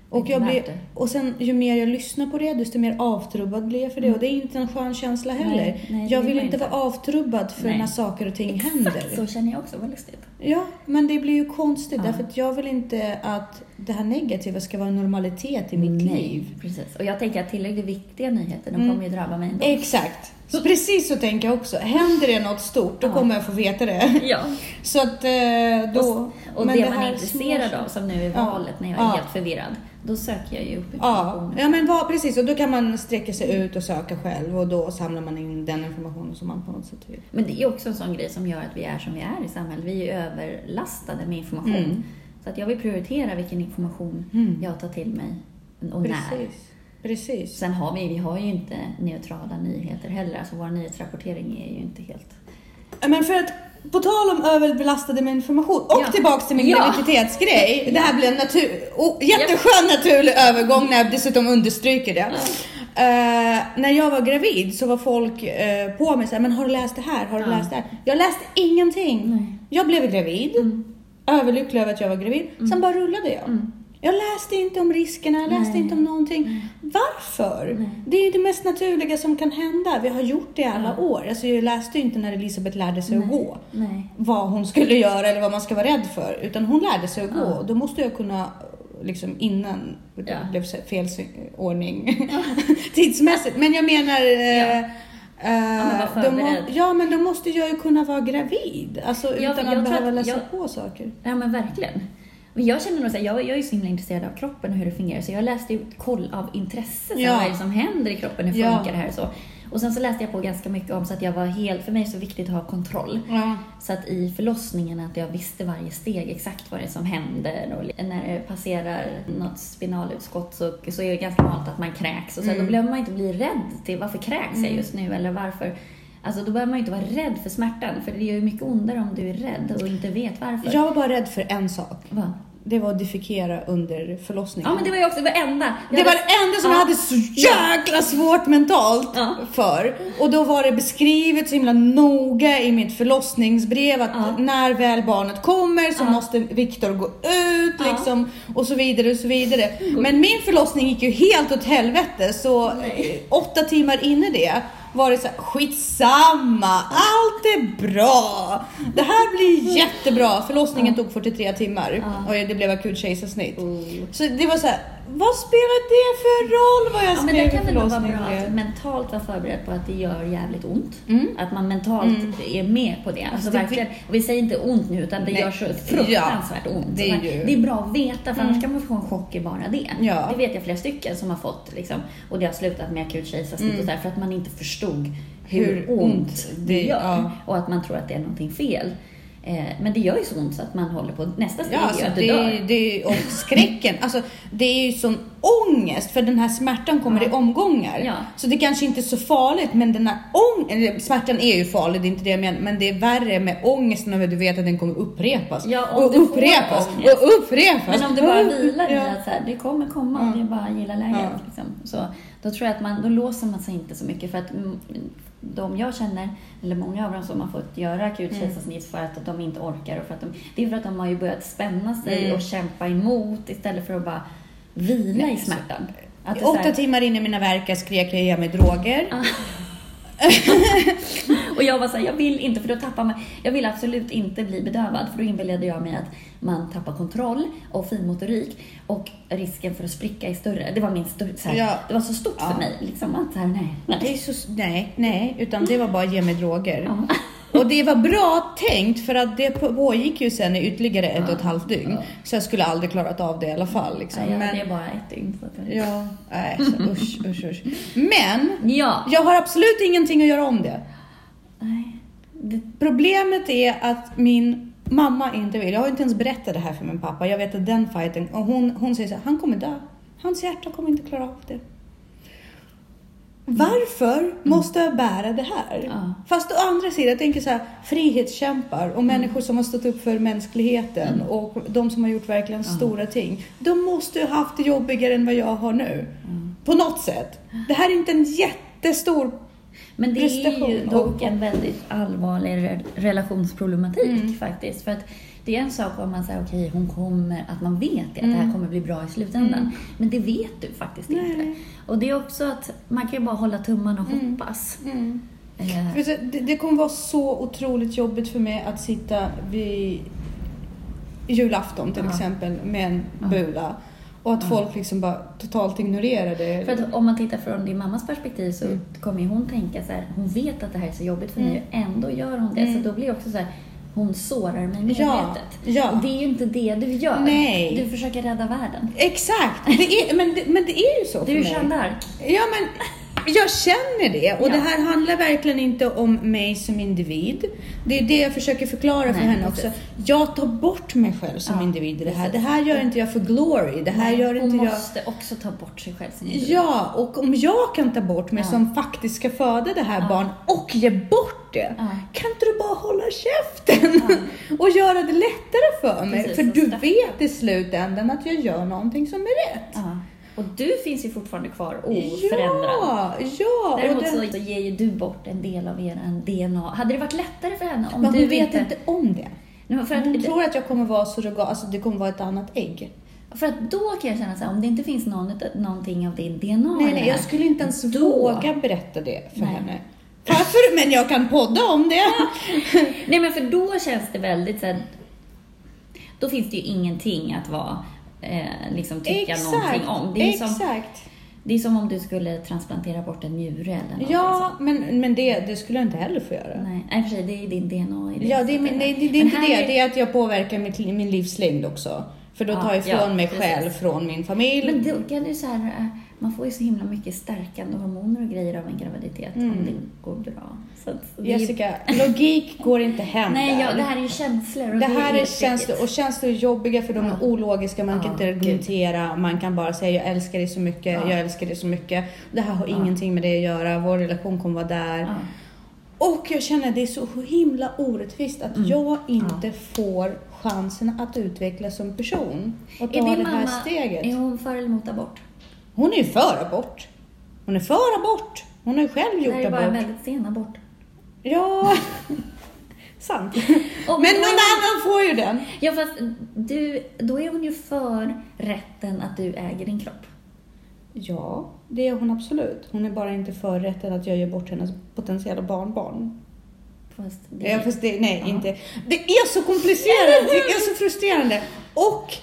Och, jag blir, och sen ju mer jag lyssnar på det, desto mer avtrubbad blir jag för det. Och det är inte en skön känsla heller. Mm. Nej, nej, jag vill inte. vara avtrubbad för Nej. när saker och ting Exakt händer. så känner jag också. Vad lustigt. Ja, men det blir ju konstigt Ja. därför att jag vill inte att det här negativa ska vara en normalitet i mitt liv. precis. Och jag tänker att tillräckligt viktiga nyheter, de Mm. kommer ju drabba mig ändå. Exakt. Så precis så tänker jag också. Händer det något stort, då Ja. kommer jag få veta det. Ja. Så att eh, då... Och, och men det, man är intresserad små- av, som nu i Ja. valet när jag är Ja. helt förvirrad, då söker jag ju upp Ja, information. ja men vad, precis. Och då kan man sträcka sig ut och söka själv och då samlar man in den informationen som man på något sätt vill. Men det är också en sån grej som gör att vi är som vi är i samhället. Vi är överlastade med information. Mm. Så att jag vill prioritera vilken information Mm. jag tar till mig och när. Precis. Precis. Sen har vi, vi har ju inte neutrala nyheter heller. Alltså vår nyhetsrapportering är ju inte helt... Men för att på tal om överbelastade med information och Ja. tillbaks till min Ja. graviditetsgrej. Det här blir en natur, oh, jätteskön naturlig övergång när jag dessutom understryker det. Eh, när jag var gravid så var folk eh, på mig såhär, men har du läst det här? Har du Ja. läst det här? Jag läste ingenting. Nej. Jag blev gravid, Mm. överlycklig över att jag var gravid. Sen bara rullade jag. Mm. Jag läste inte om riskerna, jag läste Nej. inte om någonting. Varför? Nej. Det är ju det mest naturliga som kan hända. Vi har gjort det i alla Ja. år. Alltså jag läste ju inte när Elisabeth lärde sig att Nej. gå Nej. vad hon skulle göra eller vad man ska vara rädd för. Utan hon lärde sig att gå. Ja. Då måste jag kunna, liksom innan det Ja. blev så- fel ordning tidsmässigt. Men jag menar... Ja. eh, men var eh, då må, förberedd. ja, men då måste jag ju kunna vara gravid. Alltså Ja, utan att behöva att läsa jag- på saker. Ja men verkligen. Men jag känner nog så här, jag, jag är ju så himla intresserad av kroppen och hur det fungerar så jag läste ju koll av intresse, så Ja. vad är det som händer i kroppen, hur Ja. funkar det här och så. Och sen så läste jag på ganska mycket om så att jag var helt, för mig är det så viktigt att ha kontroll. Ja. Så att i förlossningen att jag visste varje steg, exakt vad det är som händer. Och när det passerar något spinalutskott så, så är det ganska vanligt att man kräks. Och så Mm. Då behöver man inte bli rädd till varför kräks jag just nu eller varför. Alltså då behöver man ju inte vara rädd för smärtan för det gör ju mycket ondare om du är rädd och inte vet varför. Jag var bara rädd för en sak. Va? Det var att defekera under förlossningen. Ja, men det var ju också det enda. Det var det enda som Ja. jag hade så jäkla svårt mentalt Ja. för. Och då var det beskrivet så himla noga i mitt förlossningsbrev att Ja. när väl barnet kommer så måste Viktor gå ut liksom och så vidare och så vidare. Men min förlossning gick ju helt åt helvete så Nej. åtta timmar in i det var det så här, skitsamma, allt är bra. Det här blir jättebra. Förlossningen tog 43 timmar och det blev akut kejsarsnitt. Oh. Så det var så här, vad spelar det för roll vad jag Ja, skrev det i kan väl vara bra förlossningen? att mentalt vara förberedd på att det gör jävligt ont. Mm. Att man mentalt är med på det. Alltså det- verkligen, och vi säger inte ont nu utan det Nej. gör så fruktansvärt ont. det är ju- det är bra att veta för annars kan man få en chock i bara det. Ja. Det vet jag flera stycken som har fått liksom, och det har slutat med akut kejsarsnitt och så här, för att man inte förstod hur, Hur ont ont det det- gör ja. och att man tror att det är någonting fel. Eh, men det gör ju så ont så att man håller på. Nästa steg Ja, alltså att det, dör. det, och skräcken. Alltså, det är ju sån ångest för den här smärtan kommer Ja. i omgångar. Ja. Så det kanske inte är så farligt men den här ång smärtan är ju farlig, det är inte det jag menar. Men det är värre med ångesten att du vet att den kommer upprepas. Ja, och upprepas och upprepas. Men om du bara vilar i att så här, det kommer komma, Ja. det är bara att gilla läget. Liksom. Så, då tror jag att man, då låser man sig inte så mycket för att de jag känner, eller många av dem som har fått göra akut Mm. kejsarsnitt för att de inte orkar och för att de, det är för att de har ju börjat spänna sig Mm. och kämpa emot istället för att bara vila Nej, i smärtan. Att Åtta här- timmar in i mina verkar skrek jag ge mig droger. Ah. Och jag var såhär, jag vill inte, för då tappar man... Jag vill absolut inte bli bedövad, för då inbillade jag mig att man tappar kontroll och finmotorik och risken för att spricka är större. Det var min större, så här, Ja. Det var så stort Ja. för mig, liksom att så här, nej, Det nej. är så, nej, nej, utan det var bara ge mig droger. Ja. Och det var bra tänkt för att det pågick ju sen i ytterligare ett och ett halvt dygn. Ja. Så jag skulle aldrig klarat av det i alla fall. Liksom. Nej, jag- Men, det är bara ett dygn. Så att, ja, nej, så, usch, usch, usch. Men ja. jag har absolut ingenting att göra om det. Nej. Det, Problemet är att min mamma inte vill. Jag har inte ens berättat det här för min pappa. Jag vet att den fighten, och hon, hon säger så här, han kommer dö. Hans hjärta kommer inte klara av det. Varför måste jag bära det här? Ja. Fast å andra sidan, jag tänker så här, frihetskämpar och människor som har stått upp för mänskligheten och de som har gjort verkligen stora ting. De måste ju ha haft det jobbigare än vad jag har nu. På något sätt. Det här är inte en jättestor Men det är ju dock en väldigt allvarlig re- relationsproblematik Mm. faktiskt. För att det är en sak om man säger okej, hon kommer, att man vet det, att det här Mm. kommer bli bra i slutändan. Men det vet du faktiskt Nej. inte. Och det är också att man kan ju bara hålla tummarna och Mm. hoppas. Mm. Eh, Det, det kommer vara så otroligt jobbigt för mig att sitta vid julafton till Ja. exempel med en Ja. Och att Ja. folk liksom bara totalt ignorerar det. För att om man tittar från din mammas perspektiv så Mm. kommer ju hon tänka så här, hon vet att det här är så jobbigt för mig Mm. och ändå gör hon det. Mm. Så då blir det också så här, hon sårar mig medvetet. Ja, ja. Och det är ju inte det du gör. Nej. Du försöker rädda världen. Exakt! Det är, men, det, men det är ju så Du är för mig. Jeanne. Ja, men jag känner det. Och Ja. det här handlar verkligen inte om mig som individ. Det är det jag försöker förklara för Nej, henne precis. också. Jag tar bort mig själv som Ja, individ i det här. Det här gör inte jag för glory. Det här Nej, gör hon inte jag... måste också ta bort sig själv som individ. Ja, och om jag kan ta bort mig Ja. som faktiskt ska föda det här Ja. barnet och ge bort det. Kan inte du bara hålla käften och göra det lättare för mig? Precis, för du vet i slutändan att jag gör någonting som är rätt. Och du finns ju fortfarande kvar oförändrad. Ja, ja. Och Däremot det, så ger ju du bort en del av er DNA. Hade det varit lättare för henne om men du hon vet inte om det. Nej, för, Hon att, tror att jag kommer vara surrogat, alltså det kommer vara ett annat ägg. för att då kan jag känna så här, om det inte finns någon, någonting av din DNA Nej, nej, jag skulle inte ens då- våga berätta det för Nej. henne. Varför? Men jag kan podda om det. Nej men för då känns det väldigt så här, Då finns det ju ingenting att vara, eh, liksom tycka någonting om. Det är, som, exakt. det är som om du skulle transplantera bort en njure eller någonting Ja, sånt. men, men det, det skulle jag inte heller få göra. Nej, i och för sig, det är din DNA i det. Ja, det är, min- nej, det, det är inte det. är- Det är att jag påverkar mitt, min livslängd också. För då Ja, tar jag ifrån ja, mig själv från min familj. Men då kan du så här, eh, man får ju så himla mycket stärkande hormoner och grejer av en graviditet om det går bra. Så det är ju- Jessica, logik går inte hem Nej, ja, det här är ju känslor. Och Det här är helt känslor och känslor är jobbiga för de är Ja. ologiska, man kan Ja, inte argumentera, man kan bara säga jag älskar dig så mycket, Ja. jag älskar dig så mycket. Det här har Ja. ingenting med det att göra, vår relation kommer vara där. Ja. Och jag känner det är så himla orättvist att jag inte får chansen att utvecklas som person och ta Är det din här mamma, steget. är hon för eller emot abort? Hon är ju för abort. Hon är för abort. Hon har ju själv Det gjort här är bara en abort. väldigt sen abort. Ja, sant. Men någon annan får ju den. Ja, fast du, då är hon ju för rätten att du äger din kropp. Ja, det är hon absolut. Hon är bara inte för rätten att jag ger bort hennes potentiella barnbarn. Fast det, Ja, fast det, nej, Ja. inte. Det är så komplicerat, det är så frustrerande. Och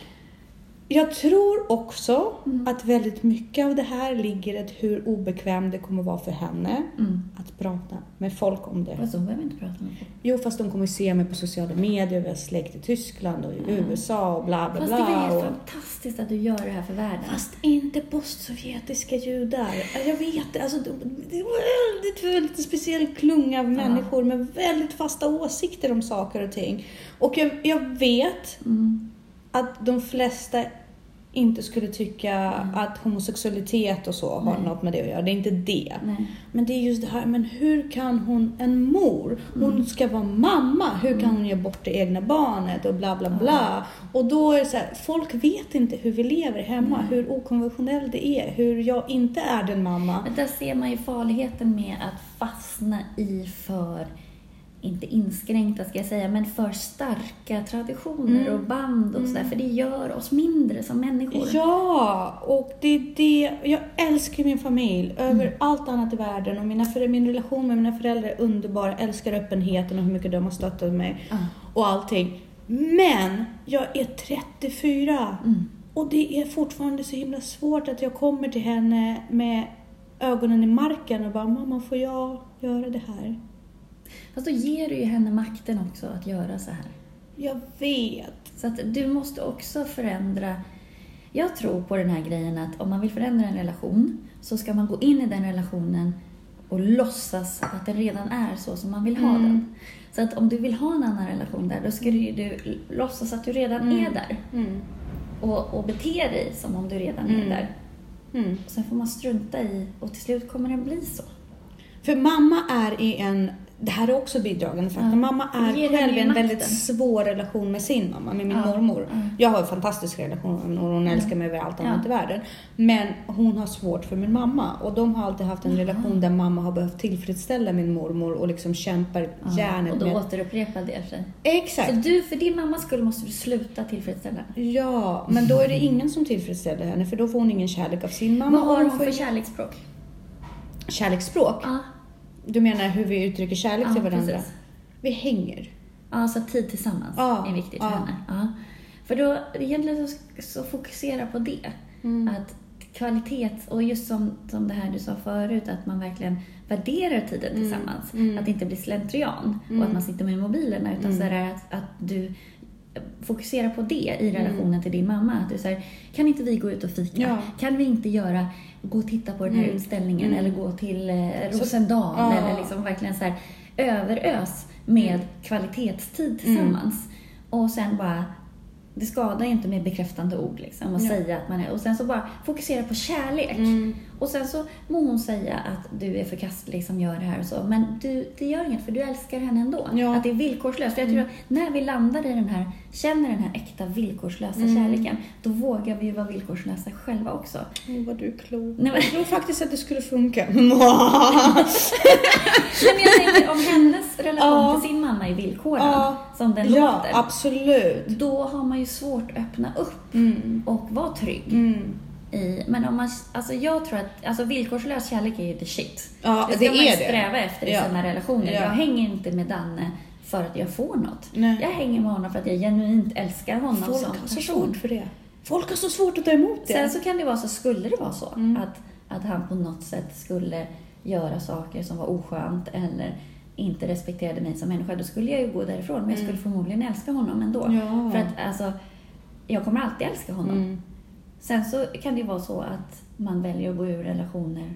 jag tror också Mm. att väldigt mycket av det här ligger i hur obekväm det kommer vara för henne Mm. att prata med folk om det. Fast hon behöver inte prata med folk. Jo, fast de kommer se mig på sociala medier, vi har släkt i Tyskland och i USA och bla bla Fast det är bla. väl Och... fantastiskt att du gör det här för världen. Fast inte postsovjetiska judar. Jag vet det. Alltså, de- det är väldigt, väldigt speciell klunga av människor med väldigt fasta åsikter om saker och ting. Och jag, jag vet Mm. Att de flesta inte skulle tycka att homosexualitet och så har Nej. något med det att göra. Det är inte det. Nej. Men det är just det här, men hur kan hon, en mor, hon Mm. ska vara mamma, hur kan hon ge bort det egna barnet och bla bla bla. Och då är det så här, folk vet inte hur vi lever hemma, hur okonventionellt det är, hur jag inte är den mamma. Men där ser man ju farligheten med att fastna i för, inte inskränkta ska jag säga, men för starka traditioner Mm. och band och sådär. För det gör oss mindre som människor. Ja, och det är det. Jag älskar min familj över Mm. allt annat i världen. Och mina, för, min relation med mina föräldrar är underbar. Jag älskar öppenheten och hur mycket de har stöttat mig. Och allting. Men jag är 34. Mm. Och det är fortfarande så himla svårt att jag kommer till henne med ögonen i marken och bara Mamma, får jag göra det här? Fast då ger du ju henne makten också att göra så här. Jag vet. Så att du måste också förändra. Jag tror på den här grejen att om man vill förändra en relation så ska man gå in i den relationen och låtsas att den redan är så som man vill ha Mm. den. Så att om du vill ha en annan relation där, då ska du, du låtsas att du redan Mm. är där. Mm. Och, och bete dig som om du redan är Mm. där. Mm. Och sen får man strunta i och till slut kommer den bli så. För mamma är i en, det här är också bidragande faktor, Ja. mamma är själv i en väldigt svår relation med sin mamma, med min Ja. mormor. Ja. Jag har en fantastisk relation med min mormor, hon älskar mig över allt annat i världen. Men hon har svårt för min mamma och de har alltid haft en relation där mamma har behövt tillfredsställa min mormor och liksom kämpar Ja, järnet och då med... återupprepar det sig. Exakt! Så du, för din mammas skull måste du sluta tillfredsställa henne. Ja, men då är det ingen som tillfredsställer henne för då får hon ingen kärlek av sin mamma. Vad har hon för kärleksspråk? kärleksspråk? Ja, Du menar hur vi uttrycker kärlek Ja, till varandra? precis. Vi hänger. Ja, så tid tillsammans Ja, är viktigt för ja. henne. Ja. För då, egentligen så, så fokusera på det. Mm. Att kvalitet, och just som, som det här du sa förut, att man verkligen värderar tiden tillsammans. Mm. Att det inte blir slentrian och att man sitter med mobilerna, utan så är det att, att du fokuserar på det i relationen till din mamma. Att du säger, kan inte vi gå ut och fika? Ja. Kan vi inte göra, gå och titta på den här Mm. utställningen Mm. eller gå till eh, Så- Rosendal Ja. eller liksom verkligen så här överös med Mm. kvalitetstid tillsammans. Och sen bara, det skadar ju inte med bekräftande ord liksom och Ja. säga att man är, och sen så bara fokusera på kärlek. Mm. Och sen så må hon säga att du är förkastlig som gör det här och så, men du, det gör inget för du älskar henne ändå. Ja. Mm. Att det är villkorslöst. För jag tror att när vi landar i den här, känner den här äkta villkorslösa Mm. kärleken, då vågar vi ju vara villkorslösa själva också. Åh, vad du är klok. Nej, men- Jag tror faktiskt att det skulle funka. Nej, men jag tänker om hennes relation Ja. till sin mamma är villkorad, Ja. som den ja, låter, absolut. då har man ju svårt att öppna upp Mm. och vara trygg. Mm. I, men om man, alltså jag tror att alltså villkorslös kärlek är ju the shit. Ja, det ska det man är det. sträva efter i Ja. sina relationer. Ja. Jag hänger inte med Danne för att jag får något. Nej. Jag hänger med honom för att jag genuint älskar honom Folk som har så svårt för det. Folk har så svårt att ta emot det. Sen så kan det vara så, skulle det vara så, Mm. att, att han på något sätt skulle göra saker som var oskönt eller inte respekterade mig som människa, då skulle jag ju gå därifrån. Men jag skulle förmodligen älska honom ändå. Mm. Ja. För att alltså, jag kommer alltid älska honom. Mm. Sen så kan det ju vara så att man väljer att gå ur relationer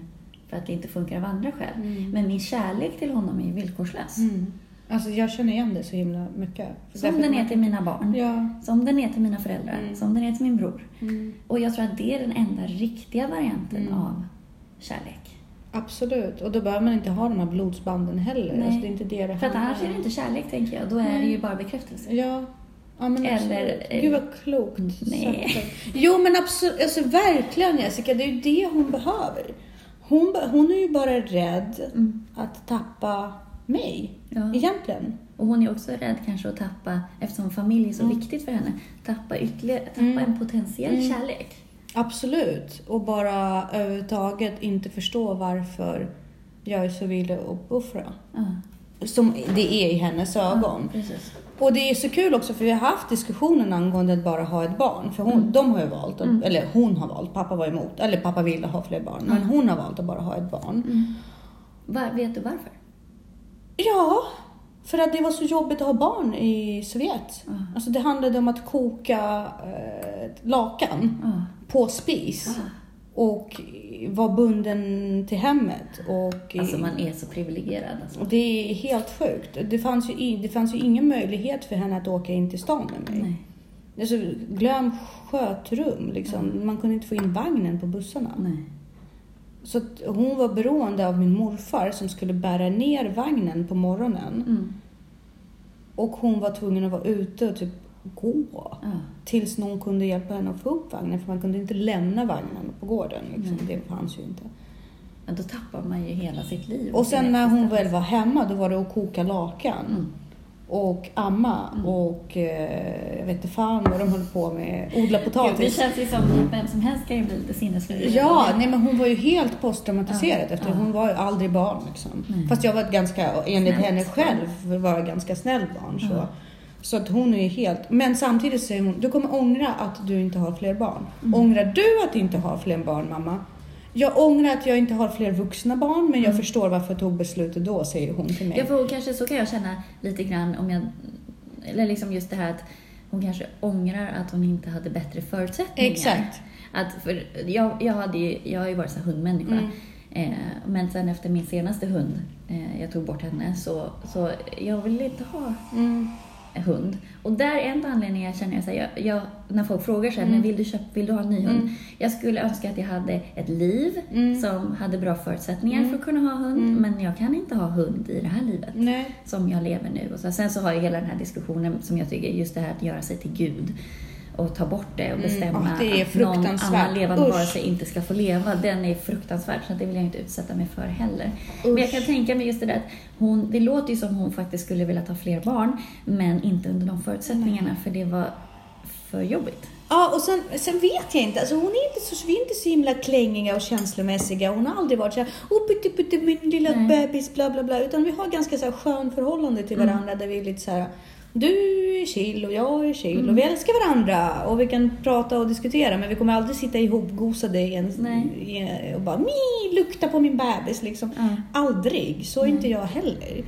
för att det inte funkar av andra skäl. Mm. Men min kärlek till honom är ju villkorslös. Mm. Alltså jag känner igen det så himla mycket. Som den är till mina barn. Ja. Som den är till mina föräldrar. Mm. Som den är till min bror. Mm. Och jag tror att det är den enda riktiga varianten Mm. av kärlek. Absolut. Och då behöver man inte ha de här blodsbanden heller. Nej. Alltså, det är inte det det För att annars är det inte kärlek tänker jag. Då är det Nej. ju bara bekräftelse. Ja. Ja, men Eller- absolut. Gud vad klokt Nej. sagt. Jo men absolut, alltså verkligen Jessica, det är ju det hon behöver. Hon, hon är ju bara rädd Mm. att tappa mig, Ja. egentligen. Och hon är också rädd kanske att tappa, eftersom familj är så Mm. viktigt för henne, tappa ytterligare, tappa Mm. en potentiell Mm. kärlek. Absolut. Och bara överhuvudtaget inte förstå varför jag är så villig att. Ja. Som det är i hennes ögon. Precis. Och det är så kul också för vi har haft diskussionen angående att bara ha ett barn. För hon, Mm. de har ju valt, att, Mm. eller hon har valt, pappa var emot, eller pappa ville ha fler barn. Men Mm. hon har valt att bara ha ett barn. Mm. Var, vet du varför? Ja, för att det var så jobbigt att ha barn i Sovjet. Ja. Alltså det handlade om att koka eh, lakan Ja. på spis. Ja. Och vara bunden till hemmet. Och, Alltså man är så privilegierad. Alltså. och det är helt sjukt. Det fanns, ju, det fanns ju ingen möjlighet för henne att åka in till stan med mig. Nej. Alltså, glöm skötrum. Liksom. Man kunde inte få in vagnen på bussarna. Nej. Så att hon var beroende av min morfar som skulle bära ner vagnen på morgonen. Mm. Och hon var tvungen att vara ute och typ gå. Ja. Tills någon kunde hjälpa henne att få upp vagnen. För man kunde inte lämna vagnen på gården. Liksom. Nej. Det fanns ju inte. Men då tappar man ju hela sitt liv. Och sen när hon väl var hemma då var det att koka lakan. Mm. Och amma. Mm. Och eh, jag vet inte fan vad de höll på med. Odla Gud, det potatis. känns ju som att vem som helst kan ju bli lite sinnesförvirrad. Ja, nej men hon var ju helt posttraumatiserad Ja, efter ja. hon var ju aldrig barn liksom. Nej. Fast jag var ett ganska, enligt Snällt henne själv, var jag ganska snällt barn. Så. Ja. Så att hon är helt, men samtidigt säger hon, du kommer ångra att du inte har fler barn. Mm. Ångrar du att du inte har fler barn mamma? Jag ångrar att jag inte har fler vuxna barn men jag Mm. förstår varför jag tog beslutet då, säger hon till mig. Ja, för kanske så kan jag känna lite grann om jag... Eller liksom just det här att hon kanske ångrar att hon inte hade bättre förutsättningar. Exakt. Att för jag, jag, hade ju, jag har ju varit så hundmänniska. Mm. Eh, men sen efter min senaste hund, eh, jag tog bort henne, så, så jag ville inte ha Mm. Hund. Och där är en anledning jag känner, så här, jag, jag, när folk frågar här, Mm. men vill du, köpa, vill du ha en ny hund? Mm. Jag skulle önska att jag hade ett liv Mm. som hade bra förutsättningar Mm. för att kunna ha hund, Mm. men jag kan inte ha hund i det här livet Nej. som jag lever nu. Och så, sen så har jag hela den här diskussionen som jag tycker, just det här att göra sig till Gud och ta bort det och Mm, bestämma och det är att någon annan levande Usch. varelse inte ska få leva. Den är fruktansvärd, så det vill jag inte utsätta mig för heller. Men jag Usch. kan tänka mig just det där att hon, det låter ju som hon faktiskt skulle vilja ta fler barn, men inte under de förutsättningarna, för det var för jobbigt. Ja, och sen, sen vet jag inte. Alltså hon är inte så, vi är inte så himla klängiga och känslomässiga. Hon har aldrig varit så här, oh putte putte min lilla Nej. bebis, bla bla bla. Utan vi har ganska så här skön förhållande till Mm. varandra där vi är lite så här, du är chill och jag är chill Mm. och vi älskar varandra och vi kan prata och diskutera men vi kommer aldrig sitta ihopgosade i en, Nej. i, och bara mi, lukta på min bebis liksom. Ja. Aldrig, så är Nej. inte jag heller.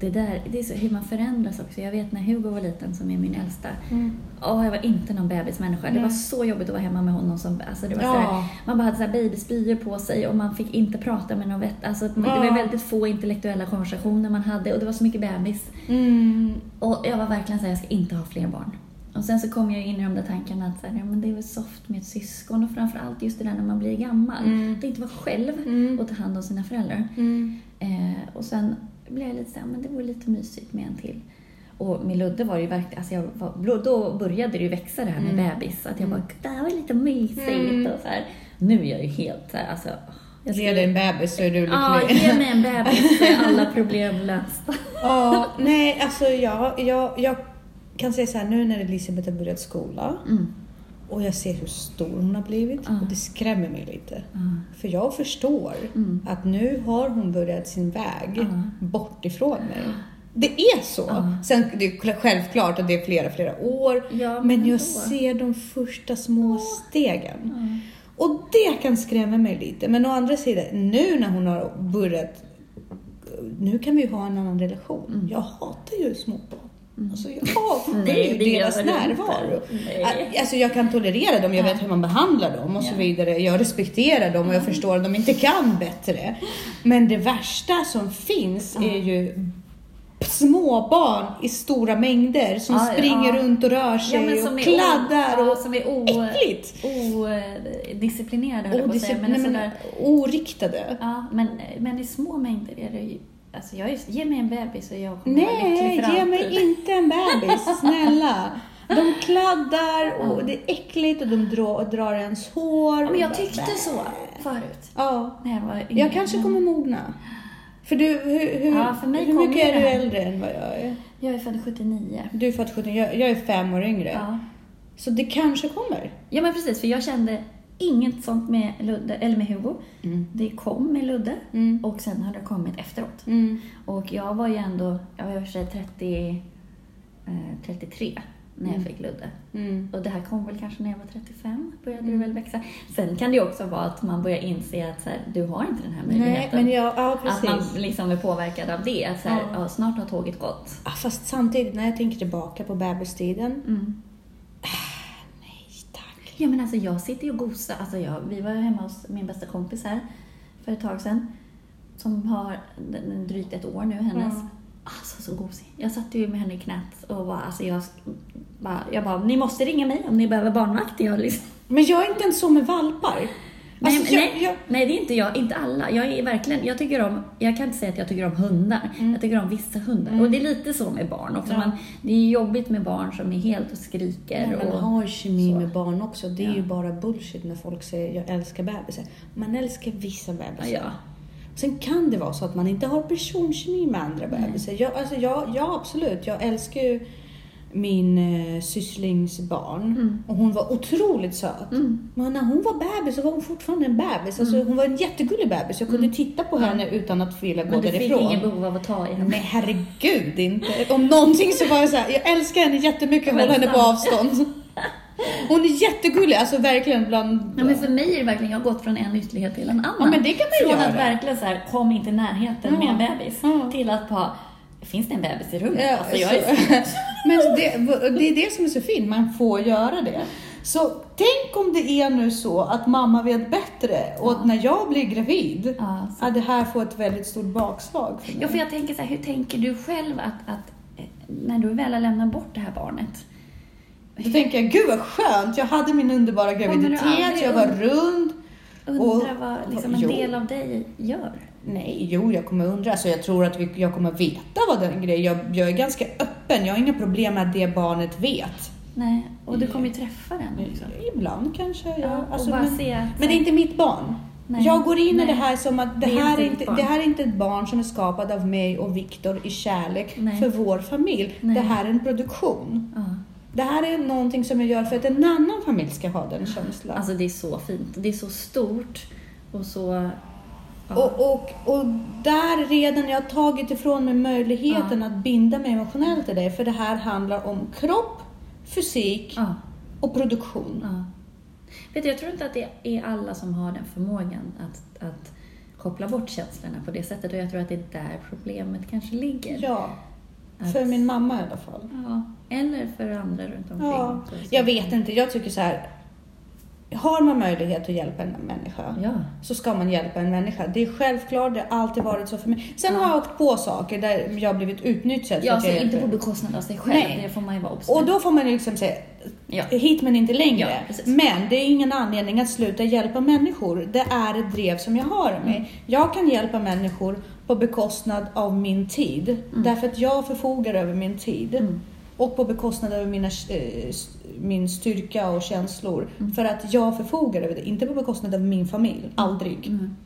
Det, där, det är så hur man förändras också. Jag vet när Hugo var liten, som är min äldsta, Mm. Åh, jag var inte någon bebismänniska. Det Nej. var så jobbigt att vara hemma med honom. Som, alltså det var Ja. så här, man bara hade babyspyor på sig och man fick inte prata med någon vett. Alltså, Det Ja. var väldigt få intellektuella konversationer man hade och det var så mycket bebis. Mm. Och jag var verkligen såhär, jag ska inte ha fler barn. Och sen så kom jag in i de där tankarna att så här, ja, men det är väl soft med ett syskon och framförallt just det där när man blir gammal. Mm. Att inte vara själv Mm. och ta hand om sina föräldrar. Mm. Eh, och sen blev jag lite såhär, men det vore lite mysigt med en till. Och med Ludde var det ju verkligen, alltså jag var, då började det ju växa det här med Mm. bebis. Att jag Mm. bara, det här var lite mysigt Mm. och så här. Nu är jag ju helt såhär, alltså. Jag Ge dig en bebis så är du Ja, lycklig. ge mig en bebis så är alla problem lösta. Ja, nej, alltså jag, jag, jag kan säga så här nu när Elisabeth har börjat skola Mm. och jag ser hur stor hon har blivit Ja. och det skrämmer mig lite. Ja. För jag förstår Mm. att nu har hon börjat sin väg Ja. bort ifrån mig. Det är så. Ja. Sen det är självklart att det är flera, flera år. Ja, men men jag ser de första små stegen. Och det kan skrämma mig lite. Men å andra sidan, nu när hon har börjat... Nu kan vi ju ha en annan relation. Mm. Jag hatar ju små barn. Mm. Alltså jag hatar Nej, ju deras närvaro. Alltså jag kan tolerera dem, jag Ja. vet hur man behandlar dem och så vidare. Jag respekterar dem och jag förstår att de inte kan bättre. Men det värsta som finns är ju småbarn i stora mängder som Ja, springer ja. runt och rör sig och kladdar o, och ja, som är o, äckligt. odisciplinerade, höll jag på att säga. Men, nej, sådär, men, oriktade. ja, men, men i små mängder är det ju... Alltså jag är, ge mig en bebis och jag kommer vara lycklig Nej, för ge alltid. mig inte en bebis, snälla. De kladdar och det är äckligt och de drar, drar ens hår. Ja, men jag tyckte så förut. Ja, När jag var yngre. jag kanske kommer mogna. För du, hur, hur, Ja, för hur mycket är du äldre än vad jag är? Jag är född 79. Du är född 17, jag, jag är fem år yngre. Ja. Så det kanske kommer. ja, men precis. För jag kände inget sånt med Ludde, eller med Hugo. Mm. Det kom med Ludde Mm. och sen har det kommit efteråt. Mm. Och jag var ju ändå, jag var i och för sig 30, eh, 33 när jag fick Ludde. Mm. Och det här kom väl kanske när jag var 35, började det väl växa. Sen kan det ju också vara att man börjar inse att så här, du har inte den här Nej, möjligheten. men jag, ja att man liksom är påverkad av det. Att så här, Ja. ja. snart har tåget gått. Fast samtidigt när jag tänker tillbaka på bebistiden. Mm. Nej tack. Ja men alltså jag sitter ju och gosar. Alltså jag, vi var ju hemma hos min bästa kompis här för ett tag sedan. Som har drygt ett år nu, hennes. Ja. Alltså så gosig. Jag satt ju med henne i knät och bara, alltså jag, bara, jag bara, ni måste ringa mig om ni behöver barnvakt. Jag liksom. Men jag är inte ens så med valpar. Nej, Alltså, men- jag, nej, jag, nej, det är inte jag. Inte alla. Jag är verkligen, jag tycker om, jag kan inte säga att jag tycker om hundar. Jag tycker om vissa hundar. Och det är lite så med barn också. Ja. Man, det är jobbigt med barn som är helt och skriker. Nej, man och, har kemi så. med barn också. Det är Ja. ju bara bullshit när folk säger jag älskar bebisar. Man älskar vissa bebisar. Ja. Sen kan det vara så att man inte har personkemi med andra bebisar. Jag, alltså, jag, ja, absolut. Jag älskar ju min eh, sysslings barn. Mm. Och hon var otroligt söt. Mm. Men när hon var bebis så var hon fortfarande en bebis. Alltså, Hon var en jättegullig bebis. Jag kunde titta på henne utan att vilja gå Men du fick därifrån. ingen behov av att ta i henne. Nej herregud inte. Om någonting så var jag så här, jag älskar henne jättemycket, håll henne på avstånd. Hon är jättegullig, alltså verkligen bland... Ja, men för mig är det verkligen, jag har gått från en ytterlighet till en annan. Ja, men det kan man Från göra. att verkligen så här, kom inte i närheten Ja. med en bebis, Ja. till att bara, finns det en bebis i rummet? Ja, alltså, jag är Men det, det är det som är så fint, man får göra det. Så tänk om det är nu så att mamma vet bättre och att när jag blir gravid, Ja, så- att det här får ett väldigt stort bakslag för mig. Ja, för jag tänker så här, hur tänker du själv att, att eh, när du väl har lämnat bort det här barnet? Då tänker jag, gud vad skönt, jag hade min underbara graviditet, jag var und- rund. Undra vad liksom, en jo. del av dig gör? Nej, jo, jag kommer undra. Alltså, jag tror att vi, jag kommer veta vad den grejen jag, jag är ganska öppen. Jag har inga problem med att det barnet vet. Nej, och du kommer ju träffa den också. Ibland kanske. Ja. Alltså, men, men det är inte mitt barn. Nej. Jag går in i Nej. det här som att det, Det är här är inte, barn. det här är inte ett barn som är skapat av mig och Viktor i kärlek Nej. för vår familj. Nej. Det här är en produktion. Ja. Det här är någonting som jag gör för att en annan familj ska ha den känslan. Alltså det är så fint. Det är så stort och så... Ja. Och, och, och där redan jag har tagit ifrån mig möjligheten att binda mig emotionellt till det. För det här handlar om kropp, fysik ja. och produktion. Ja. Vet du, jag tror inte att det är alla som har den förmågan att, att koppla bort känslorna på det sättet och jag tror att det är där problemet kanske ligger. Ja, Att- för min mamma i alla fall. Ja, eller för andra runt omkring. Ja, jag vet inte. Jag tycker så här. Har man möjlighet att hjälpa en människa Ja. så ska man hjälpa en människa. Det är självklart, det har alltid varit så för mig. Sen har jag åkt på saker där jag har blivit utnyttjad. Ja, så inte på bekostnad av sig själv. Nej. Det får man ju vara obs Och då får man ju liksom säga Ja. hit men inte längre. Ja, men det är ingen anledning att sluta hjälpa människor. Det är ett drev som jag har i mig. Mm. Jag kan hjälpa människor på bekostnad av min tid. Därför att jag förfogar över min tid. Mm. Och på bekostnad över mina, eh, min styrka och känslor. Mm. För att jag förfogar över det. Inte på bekostnad av min familj. Aldrig. Mm.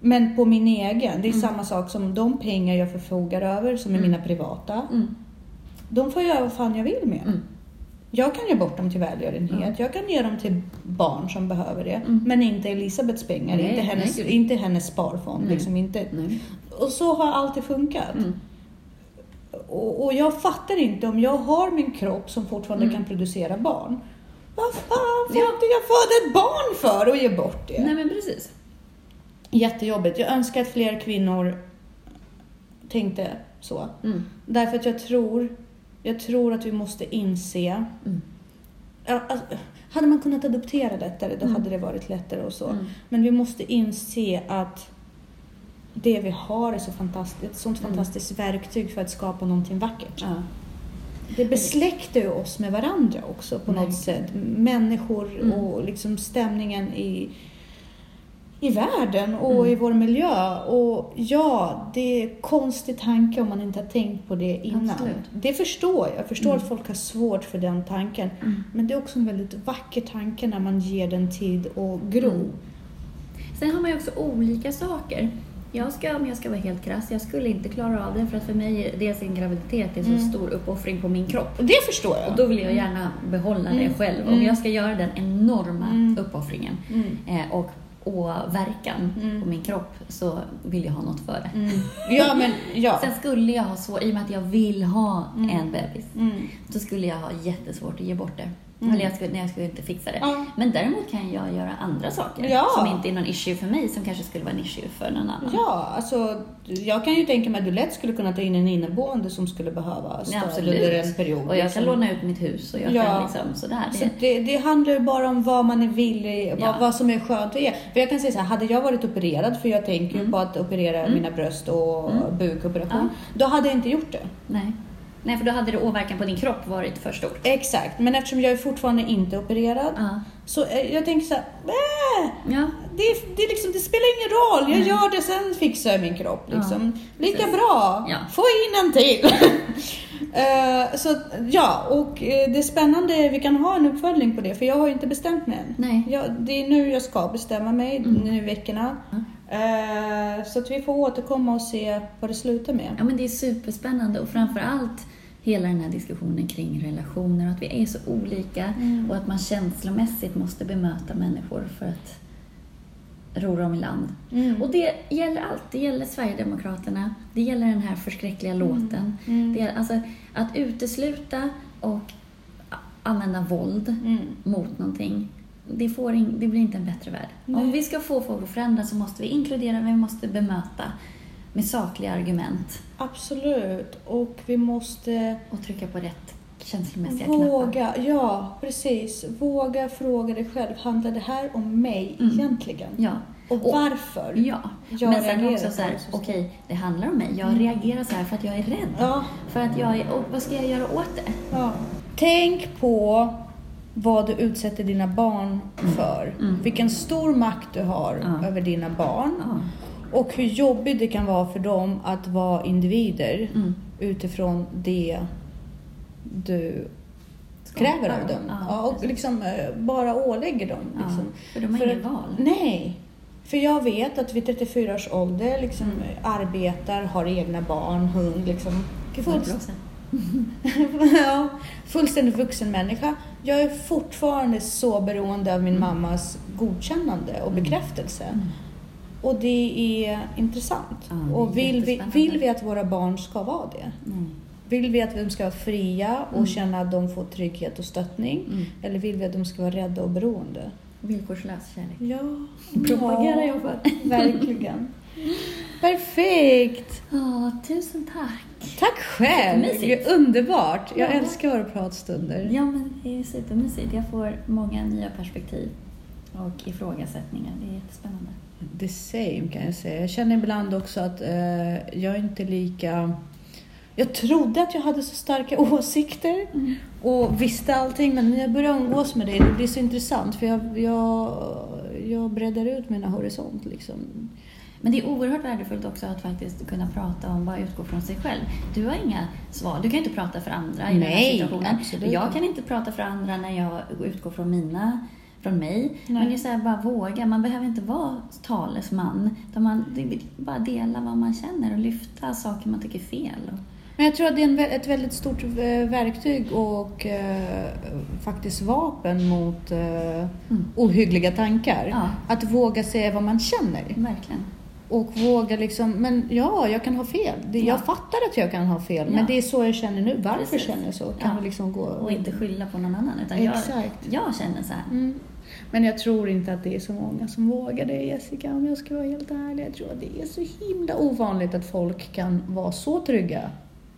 Men på min egen. Det är samma sak som de pengar jag förfogar över, som är mina privata. Mm. De får jag göra vad fan jag vill med. Mm. Jag kan ge bort dem till välgörenhet. Jag kan ge dem till barn som behöver det. Mm. Men inte Elisabeths pengar, Nej, inte, hennes, nej, inte hennes sparfond. Nej. Liksom inte. Och så har alltid funkat. Och, och jag fattar inte om jag har min kropp som fortfarande Mm. kan producera barn. Vad fan får Ja. inte jag föda ett barn för och ge bort det? Nej, men precis. Jättejobbigt. Jag önskar att fler kvinnor tänkte så. Mm. Därför att jag tror, jag tror att vi måste inse Mm. Alltså, hade man kunnat adoptera lättare, då Mm. hade det varit lättare och så. Mm. Men vi måste inse att det vi har är så fantastiskt, ett sånt Mm. fantastiskt verktyg för att skapa någonting vackert. Ja. Det besläktar ju oss med varandra också på något Verkligen. sätt. Människor Mm. och liksom stämningen i, i världen och Mm. i vår miljö. Och ja, det är konstig tanke om man inte har tänkt på det innan. Absolut. Det förstår jag. Jag förstår Mm. att folk har svårt för den tanken. Mm. Men det är också en väldigt vacker tanke när man ger den tid att gro. Mm. Sen har man ju också olika saker. Jag ska, om jag ska vara helt krass, jag skulle inte klara av det för att för mig är dels en graviditet är så Mm. stor uppoffring på min kropp. Det förstår jag. Och då vill jag gärna behålla Mm. det själv. Om Mm. jag ska göra den enorma Mm. uppoffringen Mm. eh, och åverkan Mm. på min kropp så vill jag ha något för det. Mm. Ja, men ja. Sen skulle jag ha svårt, i och med att jag vill ha Mm. en bebis, Mm. så skulle jag ha jättesvårt att ge bort det. Mm. Eller jag skulle, nej, jag skulle inte fixa det. Ja. Men däremot kan jag göra andra saker Ja. som inte är någon issue för mig, som kanske skulle vara en issue för någon annan. Ja, alltså jag kan ju tänka mig att du lätt skulle kunna ta in en inneboende som skulle behöva Ja, stöd under en period. Och jag liksom. kan låna ut mitt hus och jag Ja. kan liksom sådär. Så Det, det, handlar ju bara om vad man är villig, vad, Ja. vad som är skönt att ge. För jag kan säga så här, hade jag varit opererad, för jag tänker ju Mm. på att operera Mm. mina bröst och Mm. bukoperation, då hade jag inte gjort det. nej. Nej, för då hade det åverkan på din kropp varit för stor. Exakt, men eftersom jag är fortfarande inte opererad, Ja. så eh, jag tänker så här, äh, Ja. det, det, liksom, det spelar ingen roll, jag Nej. gör det, sen fixar jag min kropp. Ja, Liksom. Lika precis. bra, Ja. få in en till. Eh, så ja, och eh, det är spännande, vi kan ha en uppföljning på det, för jag har ju inte bestämt mig än. Nej. Jag, det är nu jag ska bestämma mig, Mm. nu i veckorna. Eh, så att vi får återkomma och se vad det slutar med. Ja, men det är superspännande och framför allt hela den här diskussionen kring relationer och att vi är så olika Mm. och att man känslomässigt måste bemöta människor för att ro dem i land. Mm. Och det gäller allt. Det gäller Sverigedemokraterna, det gäller den här förskräckliga låten. Mm. Det gäller, alltså, att utesluta och använda våld Mm. mot någonting, det, får in, det blir inte en bättre värld. Nej. Om vi ska få folk att förändras så måste vi inkludera, vi måste bemöta med sakliga argument Absolut, och vi måste och trycka på rätt känslomässiga knappar. våga, ja precis, våga fråga dig själv, handlar det här om mig Mm. egentligen? Ja. Och Och- varför? Ja, Jag men sen också så här, okej, det handlar om mig. Jag Mm. reagerar så här för att jag är rädd. Ja, För att jag är, och vad ska jag göra åt det? ja. Tänk på vad du utsätter dina barn för. Mm. Vilken stor makt du har Ja. över dina barn. Ja. Och hur jobbigt det kan vara för dem att vara individer Mm. utifrån det du kräver av dem. Ja, Ja, och liksom eh, bara ålägger dem. Ja, Liksom. för de har inget val. Nej. För jag vet att vid 34 års ålder liksom, Mm. arbetar, har egna barn, hund. Liksom, fullst- ja, fullständigt vuxen människa. Jag är fortfarande så beroende av min Mm. mammas godkännande och Mm. bekräftelse. Mm. Och det är intressant. Ja, och vill vi, vill vi att våra barn ska vara det? Nej. Vill vi att de ska vara fria och Mm. känna att de får trygghet och stöttning? Mm. Eller vill vi att de ska vara rädda och beroende? Villkorslös kärlek. Ja, Propagerar jag för. Verkligen. Perfekt! Ja, tusen tack. Tack själv! Det är underbart. Jag Ja. älskar våra pratstunder. Ja, men det är supermysigt. Jag får många nya perspektiv och ifrågasättningar. Det är jättespännande. The same kan jag säga. Jag känner ibland också att eh, jag är inte lika... Jag trodde att jag hade så starka åsikter Mm. och visste allting men när jag börjar umgås med dig det blir så intressant för jag, jag, jag breddar ut mina horisont liksom. Men det är oerhört värdefullt också att faktiskt kunna prata om, bara utgå från sig själv. Du har inga svar, du kan inte prata för andra i den här Nej, situationen. absolut Jag kan inte prata för andra när jag utgår från mina från mig. Nej. Men det är så här, bara våga. Man behöver inte vara talesman. Utan man, bara dela vad man känner och lyfta saker man tycker är fel. Och, Men jag tror att det är ett väldigt stort eh, verktyg och eh, faktiskt vapen mot eh, Mm. ohyggliga tankar. Ja. Att våga säga vad man känner. verkligen. Och våga liksom, men ja, jag kan ha fel. Det, Ja. Jag fattar att jag kan ha fel, Ja. men det är så jag känner nu. Varför Precis. känner jag så? Kan Ja. liksom gå... Och inte skylla på någon annan. Utan jag, Exakt. jag känner så här. Mm. Men jag tror inte att det är så många som vågar det, Jessica, om jag ska vara helt ärlig. Jag tror att det är så himla ovanligt att folk kan vara så trygga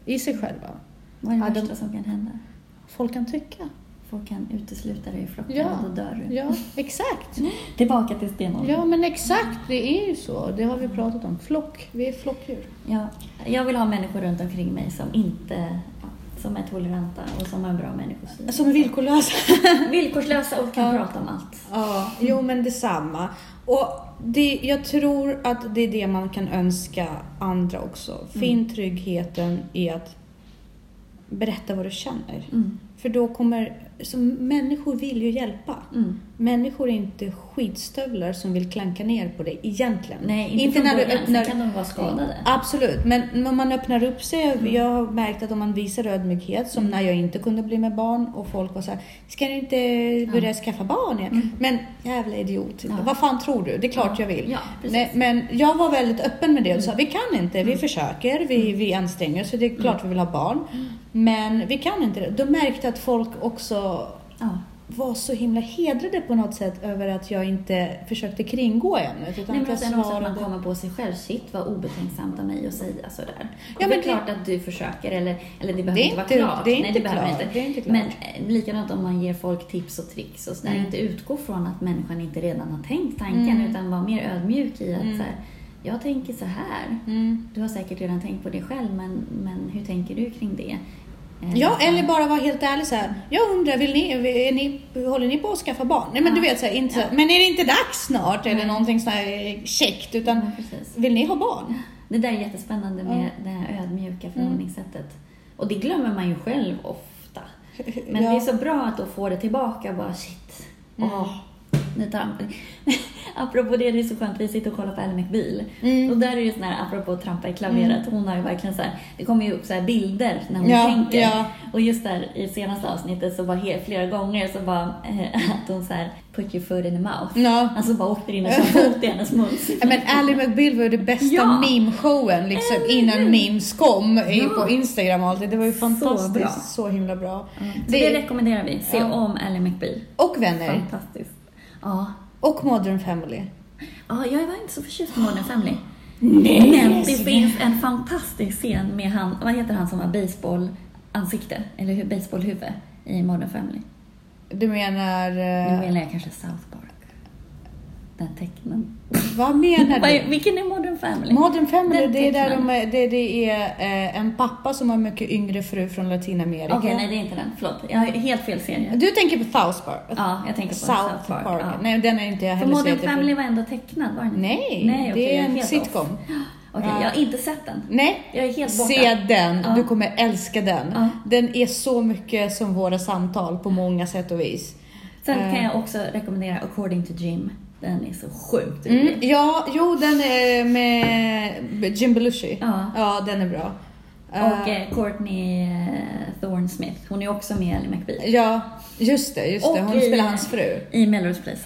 i sig själva. Vad är det Ja, de- värsta som kan hända? Folk kan tycka. folk kan utesluta dig i flocken Ja. och då dör du. Ja, exakt. Tillbaka till stenåldern. Ja, men exakt. Det är ju så. Det har vi pratat om. Flock. Vi är flockdjur. Ja, jag vill ha människor runt omkring mig som inte som är toleranta och som har en bra människosyn. Som är villkorlösa. Villkorslösa och kan Ja. prata om allt. Ja, jo men detsamma. Och det, jag tror att det är det man kan önska andra också. Finn tryggheten i att berätta vad du känner. Mm. För då kommer, så människor vill ju hjälpa. Mm. Människor är inte skitstövlar som vill klanka ner på dig egentligen. Nej, inte, från början. Sen kan de vara skadade. Absolut, men när man öppnar upp sig. Jag har märkt att om man visar ödmjukhet, som när jag inte kunde bli med barn och folk var så här, ska du inte börja skaffa barn igen? Men jävla idiot, Ja. vad fan tror du? Det är klart jag vill. Ja. Nej, men jag var väldigt öppen med det och sa, vi kan inte, vi försöker, vi, vi anstränger oss, så det är klart vi vill ha barn. Men vi kan inte det. Då märkte jag att folk också Ja. var så himla hedrade på något sätt över att jag inte försökte kringgå ämnet. Utan Nej, men sen också att man svarade. kommer på sig själv. Shit vad obetänksamt av mig att säga sådär. Ja, det är men klart det- att du försöker, eller, eller det behöver Det inte vara klart. det är Nej, inte det behöver klart. inte. Det är inte klart. Men eh, likadant om man ger folk tips och tricks och sådär. Mm. Inte utgå från att människan inte redan har tänkt tanken, Mm. utan vara mer ödmjuk i att Mm. så här, jag tänker så här. Mm. Du har säkert redan tänkt på det själv, men, men hur tänker du kring det? Eh, Ja, eller bara vara helt ärlig så här. Jag undrar, vill ni, är ni, håller ni på att skaffa barn? Nej men Ja. du vet så här, inte Ja. men är det inte dags snart? Eller Nej. någonting så här käckt. Utan Ja, vill ni ha barn? Det där är jättespännande med det här ödmjuka förhållningssättet. Och det glömmer man ju själv ofta. Men det är så bra att då få det tillbaka bara shit. Mm. Åh, tar han... apropå det, det är så skönt, vi sitter och kollar på Ally McBeal. Mm. Och där är det ju sån här, apropå att trampa i klaveret, hon har ju verkligen så här, det kommer ju upp så här bilder när hon Ja, tänker. ja. Och just där i senaste avsnittet så var he- flera gånger så bara eh, att hon så här, put your foot in the mouth. Ja. Alltså bara åkte in sa fot i hennes mun. Men Ally McBeal var ju det bästa Ja. meme-showen liksom, innan memes kom Ja. på Instagram och allt det. Var ju Så fantastiskt. bra. Så, himla bra. Så det, rekommenderar vi. Se om Ally McBeal. Och vänner. Fantastiskt. Ja. Och Modern Family. ja, jag var inte så förtjust i Modern Family. Nej, Men det finns en fantastisk scen med han, vad heter han som har baseballansikte? Eller baseballhuvud i Modern Family. Du menar... Nu eh, menar jag kanske South Park. Den tecknen. vad menar du? Vilken är Modern Family? Modern Family, Den det är, där de det, det är eh, en pappa som har mycket yngre fru från Latinamerika. Okej, nej det är inte den. Förlåt. Jag har helt fel serie. Du tänker på South Park? Ja, jag tänker på South, Park. ja. Nej, den är inte jag För heller Modern så jättefin. Family var ändå tecknad, var den inte? Nej, nej okej, det är en sitcom. off. Okej, Ja. jag har inte sett den. Nej, Jag är helt borta. se den. Ja. Du kommer älska den. Ja. Den är så mycket som våra samtal på många sätt och vis. Sen Eh. kan jag också rekommendera According to Jim. Den är så sjukt Mm, rolig. ja, jo, den är med Jim Belushi. Ja. ja den är bra. Och Eh, eh, Courtney eh, Thorne Smith, hon är också med i Ally McBeal. Ja, just det. Just det. Hon i- spelar hans fru. I Melrose Place.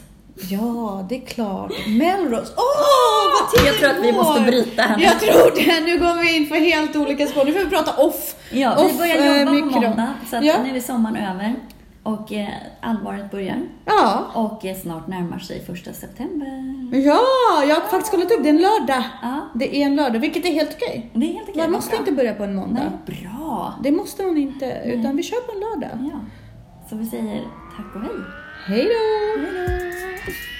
Ja, det är klart. Melrose. Åh, vad tiden Jag tror att vi går. måste bryta nu. Jag tror det. Nu går vi in för helt olika spår. Nu får vi prata off. Ja, off, vi börjar eh, jobba på mikro. måndag, så att ja. nu är sommaren över. Och eh, allvaret börjar. Ja. Och eh, snart närmar sig första september. ja, jag har faktiskt kollat upp. Det är en lördag. Ja, Det är en lördag, vilket är helt okej. det är helt okej. Man måste bra. inte börja på en måndag. Nej, bra. Det måste man inte, utan vi kör på en lördag. Ja. Så vi säger tack och hej. Hej då! Hej då.